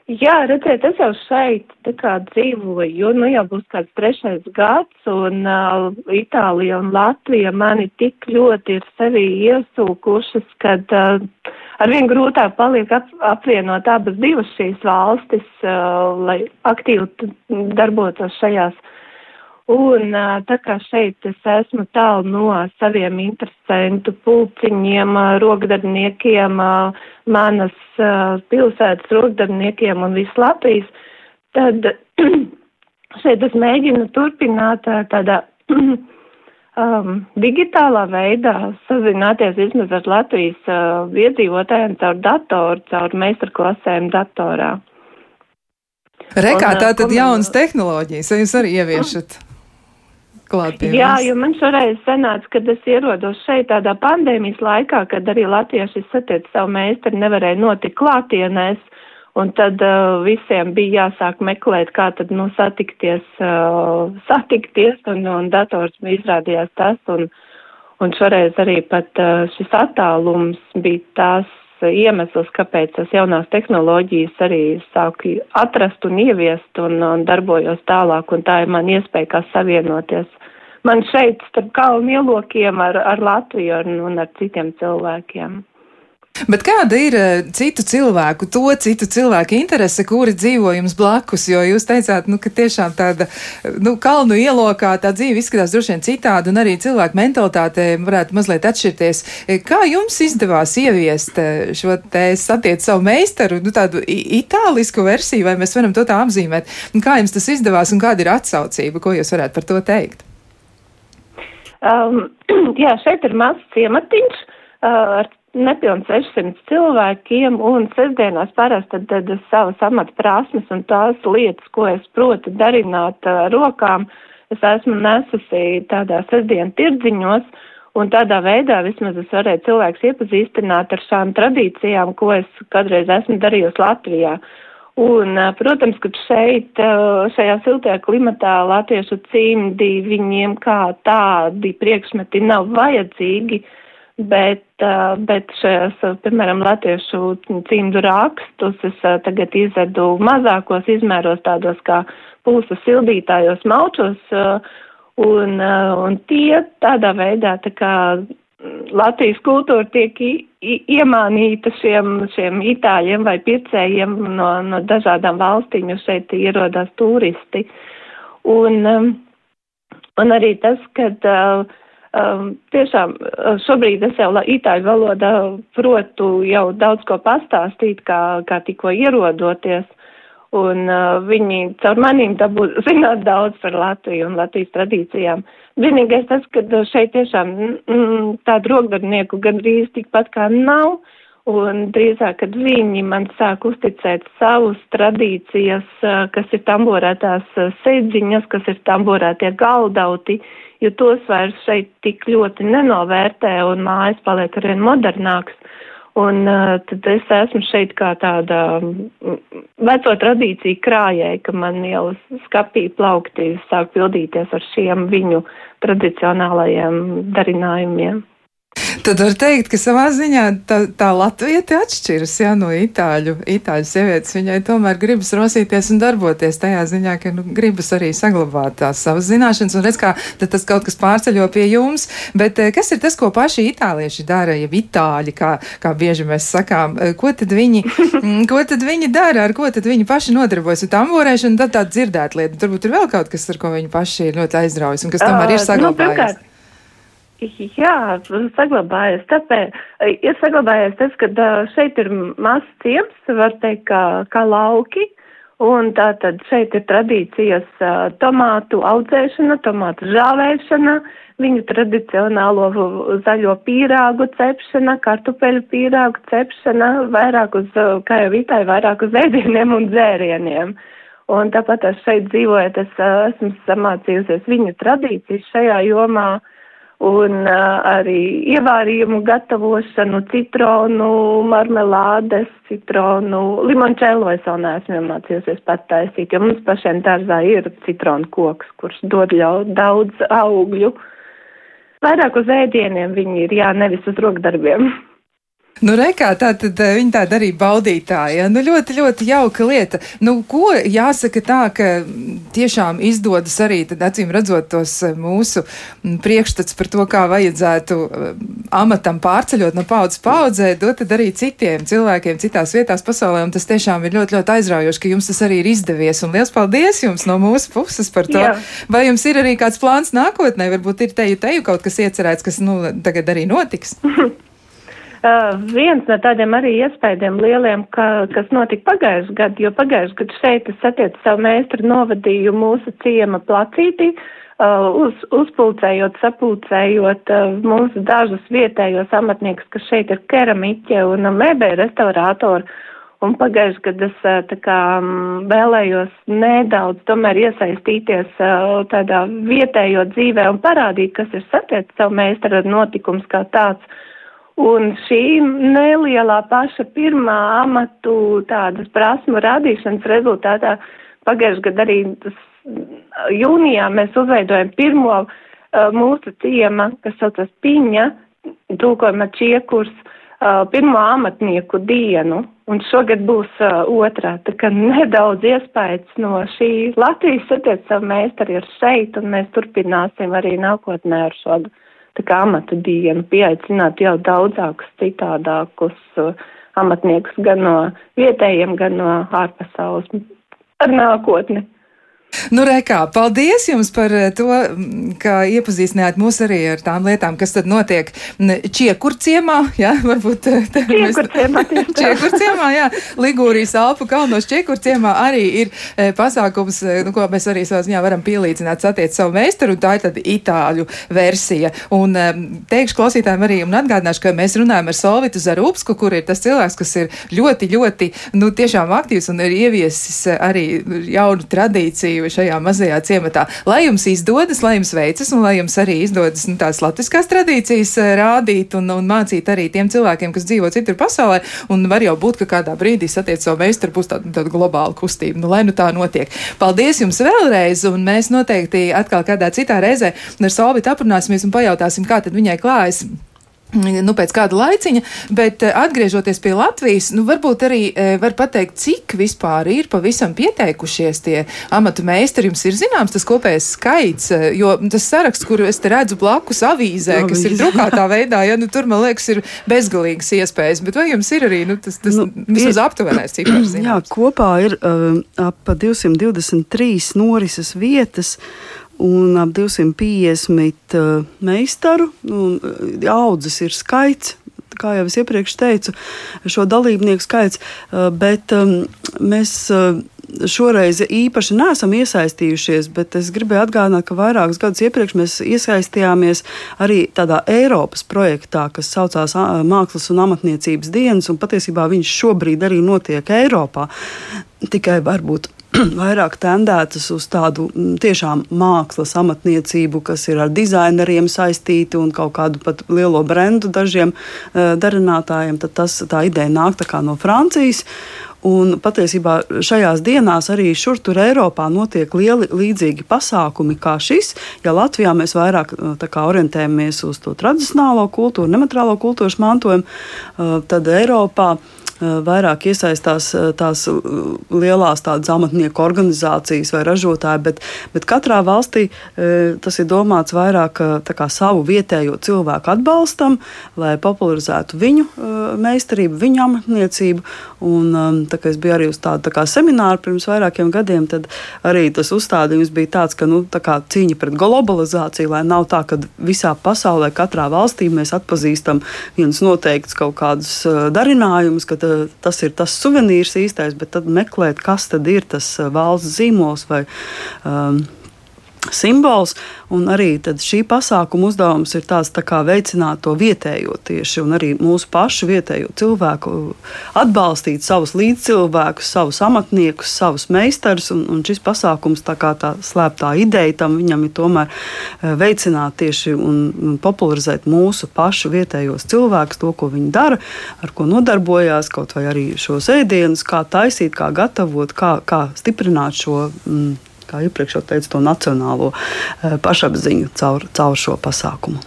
Jā, redziet, es jau šeit tā kā dzīvoju, nu jau būs kāds trešais gads, un uh, Itālija un Latvija mani tik ļoti ir sevī iesūkušas, kad uh, arvien grūtāk paliek ap, apvienot abas divas šīs valstis, uh, lai aktīvi darbotos šajās. Un tā kā šeit es esmu tālu no saviem interesantu pulciņiem, rokdarbiniekiem, manas pilsētas rokdarbiniekiem un visu Latvijas, tad šeit es mēģinu turpināt tādā um, digitālā veidā sazināties vismaz ar Latvijas uh, iedzīvotājiem caur datoru, caur meistarklasēm datorā. Rekā tā tad jaunas tehnoloģijas, vai jūs arī ieviešat? Jā, jo man šoreiz sanāca, kad es ierodos šeit tādā pandēmijas laikā, kad arī latvieši satiec savu meistaru, nevarēja notikt klātienēs, un tad uh, visiem bija jāsāk meklēt, kā tad, nu, satikties, uh, satikties, un, un dators izrādījās tas, un, un šoreiz arī pat uh, šis attālums bija tās iemesls, kāpēc es jaunās tehnoloģijas arī sāku atrast un ieviest un, un darbojos tālāk, un tā ir man iespēja kā savienoties man šeit starp kalnu ielokiem ar, ar Latviju un, un ar citiem cilvēkiem. Bet kāda ir eh, citu cilvēku, to citu cilvēku interese, kuri dzīvo jums blakus? Jo jūs teicāt, nu, ka tiešām tāda, nu, kalnu ielokā tā dzīve izskatās droši vien citādi, un arī cilvēku mentalitāte varētu mazliet atšķirties. Kā jums izdevās ieviest eh, šo te satiet savu meistaru, nu, tādu itālisku versiju, vai mēs varam to tā apzīmēt? Un kā jums tas izdevās, un kāda ir atsaucība, ko jūs varētu par to teikt? Um, jā, šeit ir mazs ciematiņš uh, ar nepilni 600 cilvēkiem, un sestdienās parasti tad, tad savas amata prasmes un tās lietas, ko es protu darināt uh, rokām, es esmu nesusi tādā sestdienu tirdziņos, un tādā veidā vismaz es varēju cilvēks iepazīstināt ar šām tradīcijām, ko es kādreiz esmu darījusi Latvijā. Uh, Un, protams, ka šeit, šajā siltajā klimatā latviešu cimdi viņiem kā tādi priekšmeti nav vajadzīgi, bet, bet šajās, piemēram, latviešu cimdu rakstus es tagad izvedu mazākos izmēros tādos kā pulsa sildītājos maučos, un, un tie tādā veidā tā kā Latvijas kultūra tiek iemānīta šiem, šiem itāļiem vai pircējiem no, no dažādām valstīm, jo šeit ierodās turisti. Un, un arī tas, ka uh, um, tiešām uh, šobrīd es jau itāļu valodā protu jau daudz ko pastāstīt, kā, kā tikko ierodoties. Un uh, viņi caur manīm dabū zināt daudz par Latviju un Latvijas tradīcijām. Uh, Vienīgais tas, ka šeit tiešām mm, tādu rokdarnieku gandrīz tikpat kā nav, un drīzāk, kad viņi man sāk uzticēt savus tradīcijas, kas ir tamborētās sēdziņas, kas ir tamborētie galdauti, jo tos vairs šeit tik ļoti nenovērtē, un mājas paliek arvien modernāks. Un uh, tad es esmu šeit kā tāda veco tradīciju krājēja, ka man jau skapī plaukti sāk pildīties ar šiem viņu tradicionālajiem darinājumiem. Tad var teikt, ka savā ziņā tā, tā latvieta atšķiras jā, no itāļu, itāļu sievietes. Viņai tomēr gribas rosīties un darboties tajā ziņā, ka nu, gribas arī saglabāt tās savas zināšanas un redz, kā tas kaut kas pārceļo pie jums. Bet eh, kas ir tas, ko paši itālieši dara, ja itāļi, kā, kā bieži mēs sakām, eh, ko tad viņi, mm, ko tad viņi dara, ar ko tad viņi paši nodarbojas ar tamborēšanu, tad tā dzirdēt lieta. Turbūt ir vēl kaut kas, ar ko viņi paši ir ļoti aizraujas un kas tomēr ir saglabājies. Nu, Jā, saglabājies. Tāpēc ir saglabājies tas, ka šeit ir mazs ciems, var teikt, kā, kā lauki. Un tā tad šeit ir tradīcijas tomātu audzēšana, tomātu žāvēšana, viņu tradicionālo zaļo pīrāgu cepšana, kartupeļu pīrāgu cepšana, vairāk uz, kā jau vitāji, vairāk uz ēdieniem un dzērieniem. Un tāpat es šeit dzīvojot, es esmu samācījusies viņu tradīcijas šajā jomā. Uh, un uh, arī ievārījumu gatavošanu, citronu, marmelādes, citronu, limončēlo es vēl neesmu iemācījusies pat taisīt, jo mums pašiem dārzā ir citronu koks, kurš dod ļaut daudz augļu. Vairāk uz ēdieniem viņi ir, jā, nevis uz rokdarbiem. Nu, rekā, tā tad eh, viņi tāda arī baudītāja. Nu, ļoti, ļoti jauka lieta. Nu, ko jāsaka tā, ka tiešām izdodas arī, tad acīm redzot tos eh, mūsu priekšstats par to, kā vajadzētu eh, amatam pārceļot no paudzes paudzē, dot tad arī citiem cilvēkiem citās vietās pasaulē. Un tas tiešām ir ļoti, ļoti aizraujoši, ka jums tas arī ir izdevies. Un liels paldies jums no mūsu puses par to. Jā. Vai jums ir arī kāds plāns nākotnē? Varbūt ir teju, teju kaut kas iecerēts, kas, nu, tagad arī notiks. Uh, viens no tādiem arī iespējiem lieliem, ka, kas notika pagājušajā gadā, jo pagājušajā gadā šeit es satieku savu meistaru novadīju mūsu ciema placītī, uh, uz, uzpulcējot, sapulcējot uh, mūsu dažus vietējos amatniekus, kas šeit ir keramiķe un mēbē restaurātori. Un pagājušajā gadā es tā kā vēlējos nedaudz tomēr iesaistīties tādā vietējo dzīvē un parādīt, kas ir satiecis savu meistaru notikums kā tāds. Un šī nelielā paša pirmā amatu tādas prasmu radīšanas rezultātā pagājušajā gadā arī tas, jūnijā mēs uzveidojam pirmo uh, mūsu ciema, kas saucas Piņa, tūkojuma čiekurs, uh, pirmo amatnieku dienu. Un šogad būs uh, otrā, tā kā nedaudz iespējas no šī Latvijas satiec savu meistaru ir šeit, un mēs turpināsim arī nākotnē ar šo amata dienu pieaicināt jau daudzākus citādākus uh, amatniekus gan no vietējiem, gan no ārpasaules ar nākotni. Nu, Rekā, paldies jums par eh, to, ka iepazīstinājāt mūs arī ar tām lietām, kas tad notiek Čiekurciemā, jā, varbūt. Eh, Čiekurciemā, Čiekurciemā, jā, Ligūrijas Alpu kalnos Čiekurciemā arī ir e, pasākums, nu, ko mēs arī savā ziņā varam pielīdzināt satiec savu meistaru, un tā ir tad itāļu versija. Un teikšu klausītājiem arī un atgādināšu, ka mēs runājam ar Solvitu Zarūpsku, kur ir tas cilvēks, kas ir ļoti, ļoti, nu, tiešām aktīvs un ir ieviesis arī jaunu tradīciju dzīvi šajā mazajā ciematā. Lai jums izdodas, lai jums veicas un lai jums arī izdodas nu, tās latviskās tradīcijas eh, rādīt un, un mācīt arī tiem cilvēkiem, kas dzīvo citur pasaulē. Un var jau būt, ka kādā brīdī satiec savu meistaru, būs tāda, tāda globāla kustība. Nu, lai nu tā notiek. Paldies jums vēlreiz, un mēs noteikti atkal kādā citā reizē ar Solvitu aprunāsimies un pajautāsim, kā tad viņai klājas nu, pēc kāda laiciņa, bet eh, atgriežoties pie Latvijas, nu, varbūt arī eh, var pateikt, cik vispār ir pavisam pieteikušies tie amatu meistari. Jums ir zināms tas kopējais skaits, eh, jo tas saraksts, kuru es te redzu blakus avīzē, kas ir drukātā veidā, ja, nu, tur, man liekas, ir bezgalīgas iespējas, bet vai jums ir arī, nu, tas, tas nu, vismaz aptuvenais cipars? Jā, kopā ir uh, ap 223 norises vietas un ap 250 uh, meistaru. Un, uh, audzes ir skaits. Kā jau es iepriekš teicu, šo dalībnieku skaits, uh, bet mēs šoreiz īpaši neesam iesaistījušies, bet es gribēju atgādināt, ka vairākus gadus iepriekš mēs iesaistījāmies arī tādā Eiropas projektā, kas saucās Mākslas un amatniecības dienas, un patiesībā viņš šobrīd arī notiek Eiropā. Tikai varbūt vairāk tendētas uz tādu mm, tiešām mākslas amatniecību, kas ir ar dizaineriem saistīta un kaut kādu pat lielo brendu dažiem uh, darinātājiem, tad tas, tā ideja nāk no Francijas. Un patiesībā šajās dienās arī šur tur Eiropā notiek lieli līdzīgi pasākumi kā šis. Ja Latvijā mēs vairāk kā, orientējamies uz to tradicionālo kultūru, nemateriālo kultūras mantojumu, tad Eiropā Eh, vairāk iesaistās eh, tās eh, lielās tādas amatnieku organizācijas vai ražotāji, bet, bet katrā valstī tas ir domāts vairāk kā, savu vietējo cilvēku atbalstam, lai popularizētu viņu meistarību, viņu amatniecību. Un, tā kā es biju arī uz tādu tā semināru pirms vairākiem gadiem, tad arī tas uzstādījums bija tāds, ka nu, tā kā cīņa pret globalizāciju, lai nav tā, ka visā pasaulē, katrā valstī mēs atpazīstam viens noteikts kaut kādus darinājumus, ka tas ir tas suvenīrs īstais, bet tad meklēt, kas tad ir tas valsts zīmols vai um, simbols. Arī šī pasākuma uzdevums ir tāds tā kā veicināt to vietējo tieši un arī mūsu pašu vietējo cilvēku, atbalstīt savus līdzcilvēkus, savus amatniekus, savus meistarus. Un, un šis pasākums, tā kā tā slēptā ideja tam viņam ir tomēr eh, veicināt tieši un popularizēt mūsu pašu vietējos cilvēkus, to, ko viņi dara, ar ko nodarbojās, kaut vai arī šos ēdienus, kā taisīt, kā gatavot, kā, kā stiprināt šo. Mm, kā iepriekš jau teicu, to nacionālo eh, pašapziņu caur, caur šo pasākumu.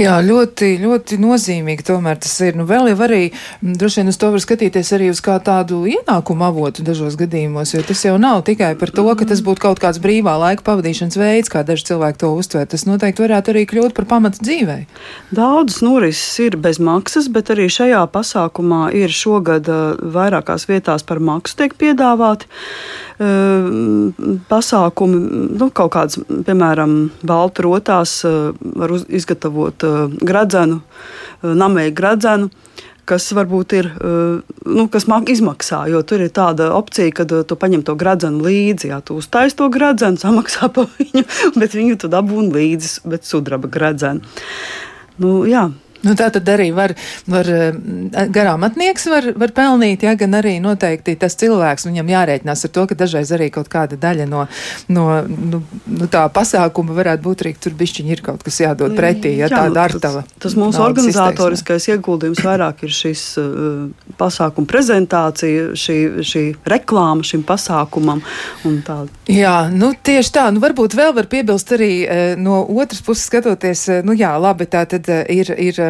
Jā, ļoti, ļoti nozīmīgi tomēr tas ir. Nu, vēl jau arī droši vien uz to var skatīties arī uz kā tādu ienākumu avotu dažos gadījumos, jo tas jau nav tikai par to, ka tas būtu kaut kāds brīvā laika pavadīšanas veids, kā daži cilvēki to uztver. Tas noteikti varētu arī kļūt par pamatu dzīvē. Daudzas norises ir bez maksas, bet arī šajā pasākumā ir šogad eh, vairākās vietās par maksu tiek piedāvāti pasākumi, nu, kaut kādas, piemēram, baltu rotās var uz, izgatavot gradzenu, namēju gradzenu kas varbūt ir, nu, kas izmaksā. Jo tur ir tāda opcija, ka tu paņem to gradzenu līdzi. Jā, tu uztaisīji to gradzenu, samaksā par viņu, bet viņu tu dabūni līdzi, bet sudraba gradzenu. Nu, jā, Nu, tā tad arī var, var eh, garāmatnieks var, var pelnīt, ja gan arī noteikti tas cilvēks, viņam jārēķinās ar to, ka dažreiz arī kaut kāda daļa no, no nu, nu, tā pasākuma varētu būt arī tur bišķiņi ir kaut kas jādod pretī, ja Jā, tāda nu, artava. Tas, tas mūsu organizatoriskais izteiksmē. ieguldījums vairāk ir šis uh, pasākuma prezentācija, šī, šī reklāma šim pasākumam un tā. Jā, nu tieši tā, nu varbūt vēl var piebilst arī uh, no otras puses skatoties, uh, nu jā, labi, tā tad uh, ir, ir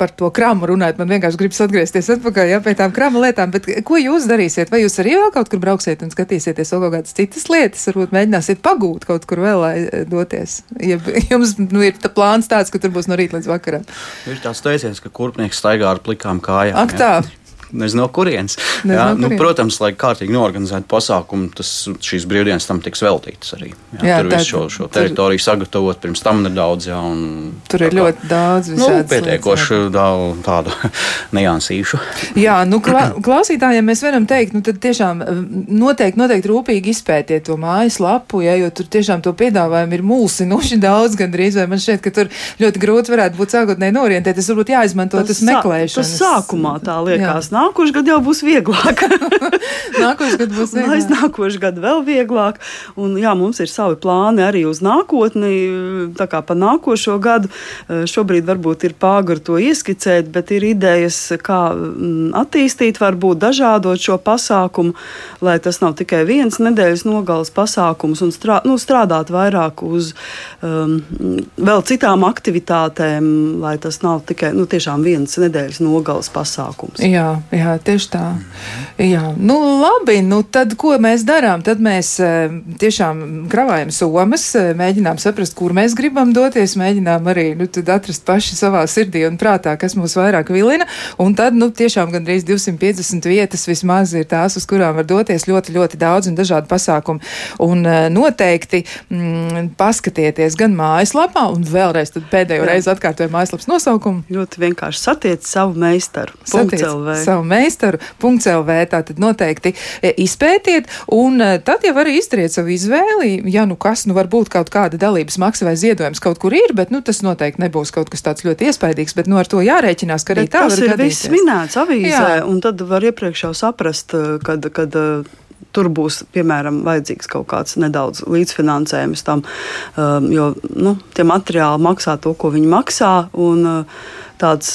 par to kramu runājot, man vienkārši gribas atgriezties atpakaļ ja, pie tām krama lietām. Bet ko jūs darīsiet? Vai jūs arī vēl kaut kur brauksiet un skatīsieties vēl kaut kādas citas lietas? Varbūt mēģināsiet pagūt kaut kur vēl, lai eh, doties. Ja jums nu, ir tā plāns tāds, ka tur būs no rīta līdz vakaram. Ir tāds teiciens, ka kurpnieks staigā ar plikām kājām. Ak, tā. Ja? nezinu, no kurienes. Nezinu, jā, no nu, protams, lai kārtīgi norganizētu pasākumu, tas šīs brīvdienas tam tiks veltītas arī. Jā, jā, tur visu šo, šo teritoriju tur, sagatavot, pirms tam nedaudz. Jā, un, tur ir ļoti daudz nu, pietiekoši daudz tādu niansīšu. Jā, nu, klā, klausītājiem mēs varam teikt, nu, tad tiešām noteikti, noteikti rūpīgi izpētiet to mājaslapu, ja, jo tur tiešām to piedāvājumu ir mulsinoši daudz gandrīz, vai man šķiet, ka tur ļoti grūti varētu būt sākotnēji norientēties, varbūt jāizmanto tas, tas meklēšanas. Tas sākumā tā liekas. Jā nākošais gads jau būs vieglāk. nākošais gads būs vieglāk. Aiz nākošais gads vēl vieglāk. Un, jā, mums ir savi plāni arī uz nākotni. Tā kā pa nākošo gadu eh, šobrīd varbūt ir pāri to ieskicēt, bet ir idejas, kā mm, attīstīt, varbūt dažādot šo pasākumu, lai tas nav tikai viens nedēļas nogales pasākums un strā, nu, strādāt vairāk uz um, vēl citām aktivitātēm, lai tas nav tikai nu, viens nedēļas nogales pasākums. Jā, jā, tieši tā. Jā, nu, labi, nu tad ko mēs darām? Tad mēs eh, tiešām kravājam somas, eh, mēģinām saprast, kur mēs gribam doties, mēģinām arī nu, atrast paši savā sirdī un prātā, kas mūs vairāk vilina. Un tad, nu, tiešām gandrīz 250 vietas vismaz ir tās, uz kurām var doties ļoti, ļoti daudz un dažādi pasākumi. Un eh, noteikti mm, paskatieties gan mājaslapā, un vēlreiz pēdējo reizi atkārtoju mājaslapas nosaukumu. Ļoti vienkārši satiec savu meistaru. Satiec, savu meistaru. .lv. Tātad noteikti e, izpētiet, un e, tad jau arī izdarīt savu izvēli. Ja nu kas, nu varbūt kaut kāda dalības maksa vai ziedojums kaut kur ir, bet nu, tas noteikti nebūs kaut kas tāds ļoti iespaidīgs. Bet nu, ar to jārēķinās, ka arī bet tā tas ir gadīties. viss minēts avīzē, Jā. un tad var iepriekš jau saprast, e, kad. kad tur būs, piemēram, vajadzīgs kaut kāds nedaudz līdzfinansējums tam, jo nu, tie materiāli maksā to, ko viņi maksā. Un, tāds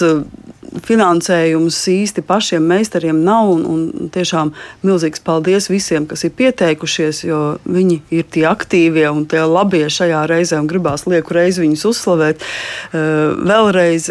finansējums īsti pašiem meistariem nav. Un, un tiešām milzīgs paldies visiem, kas ir pieteikušies, jo viņi ir tie aktīvie un tie labie šajā reizē. Gribās lieku reizi viņus uzslavēt uh, vēlreiz,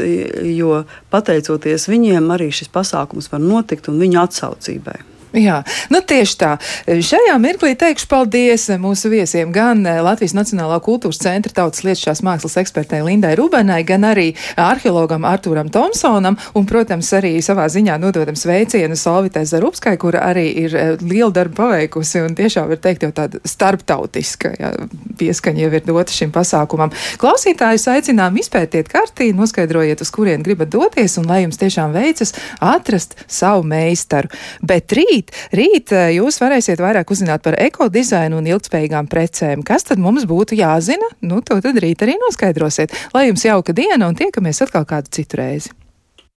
jo pateicoties viņiem, arī šis pasākums var notikt un viņu atsaucībai. Jā, nu tieši tā. Šajā mirklī teikšu paldies mūsu viesiem gan eh, Latvijas Nacionālā kultūras centra tautas lietušās mākslas ekspertei Lindai Rubenai, gan arī arheologam Artūram Tomsonam un, protams, arī savā ziņā nododam sveicienu Solvitai Zarupskai, kura arī ir eh, lielu darbu paveikusi un tiešām var teikt jau tāda starptautiska jā, pieskaņa jau ir dota šim pasākumam. Klausītājus aicinām izpētiet kartī, noskaidrojiet, uz kurien gribat doties un lai jums tiešām veicas atrast savu meistaru. Bet rīt rīt. Rīt jūs varēsiet vairāk uzzināt par ekodizainu un ilgspējīgām precēm. Kas tad mums būtu jāzina? Nu, to tad rīt arī noskaidrosiet. Lai jums jauka diena un tiekamies atkal kādu citu reizi.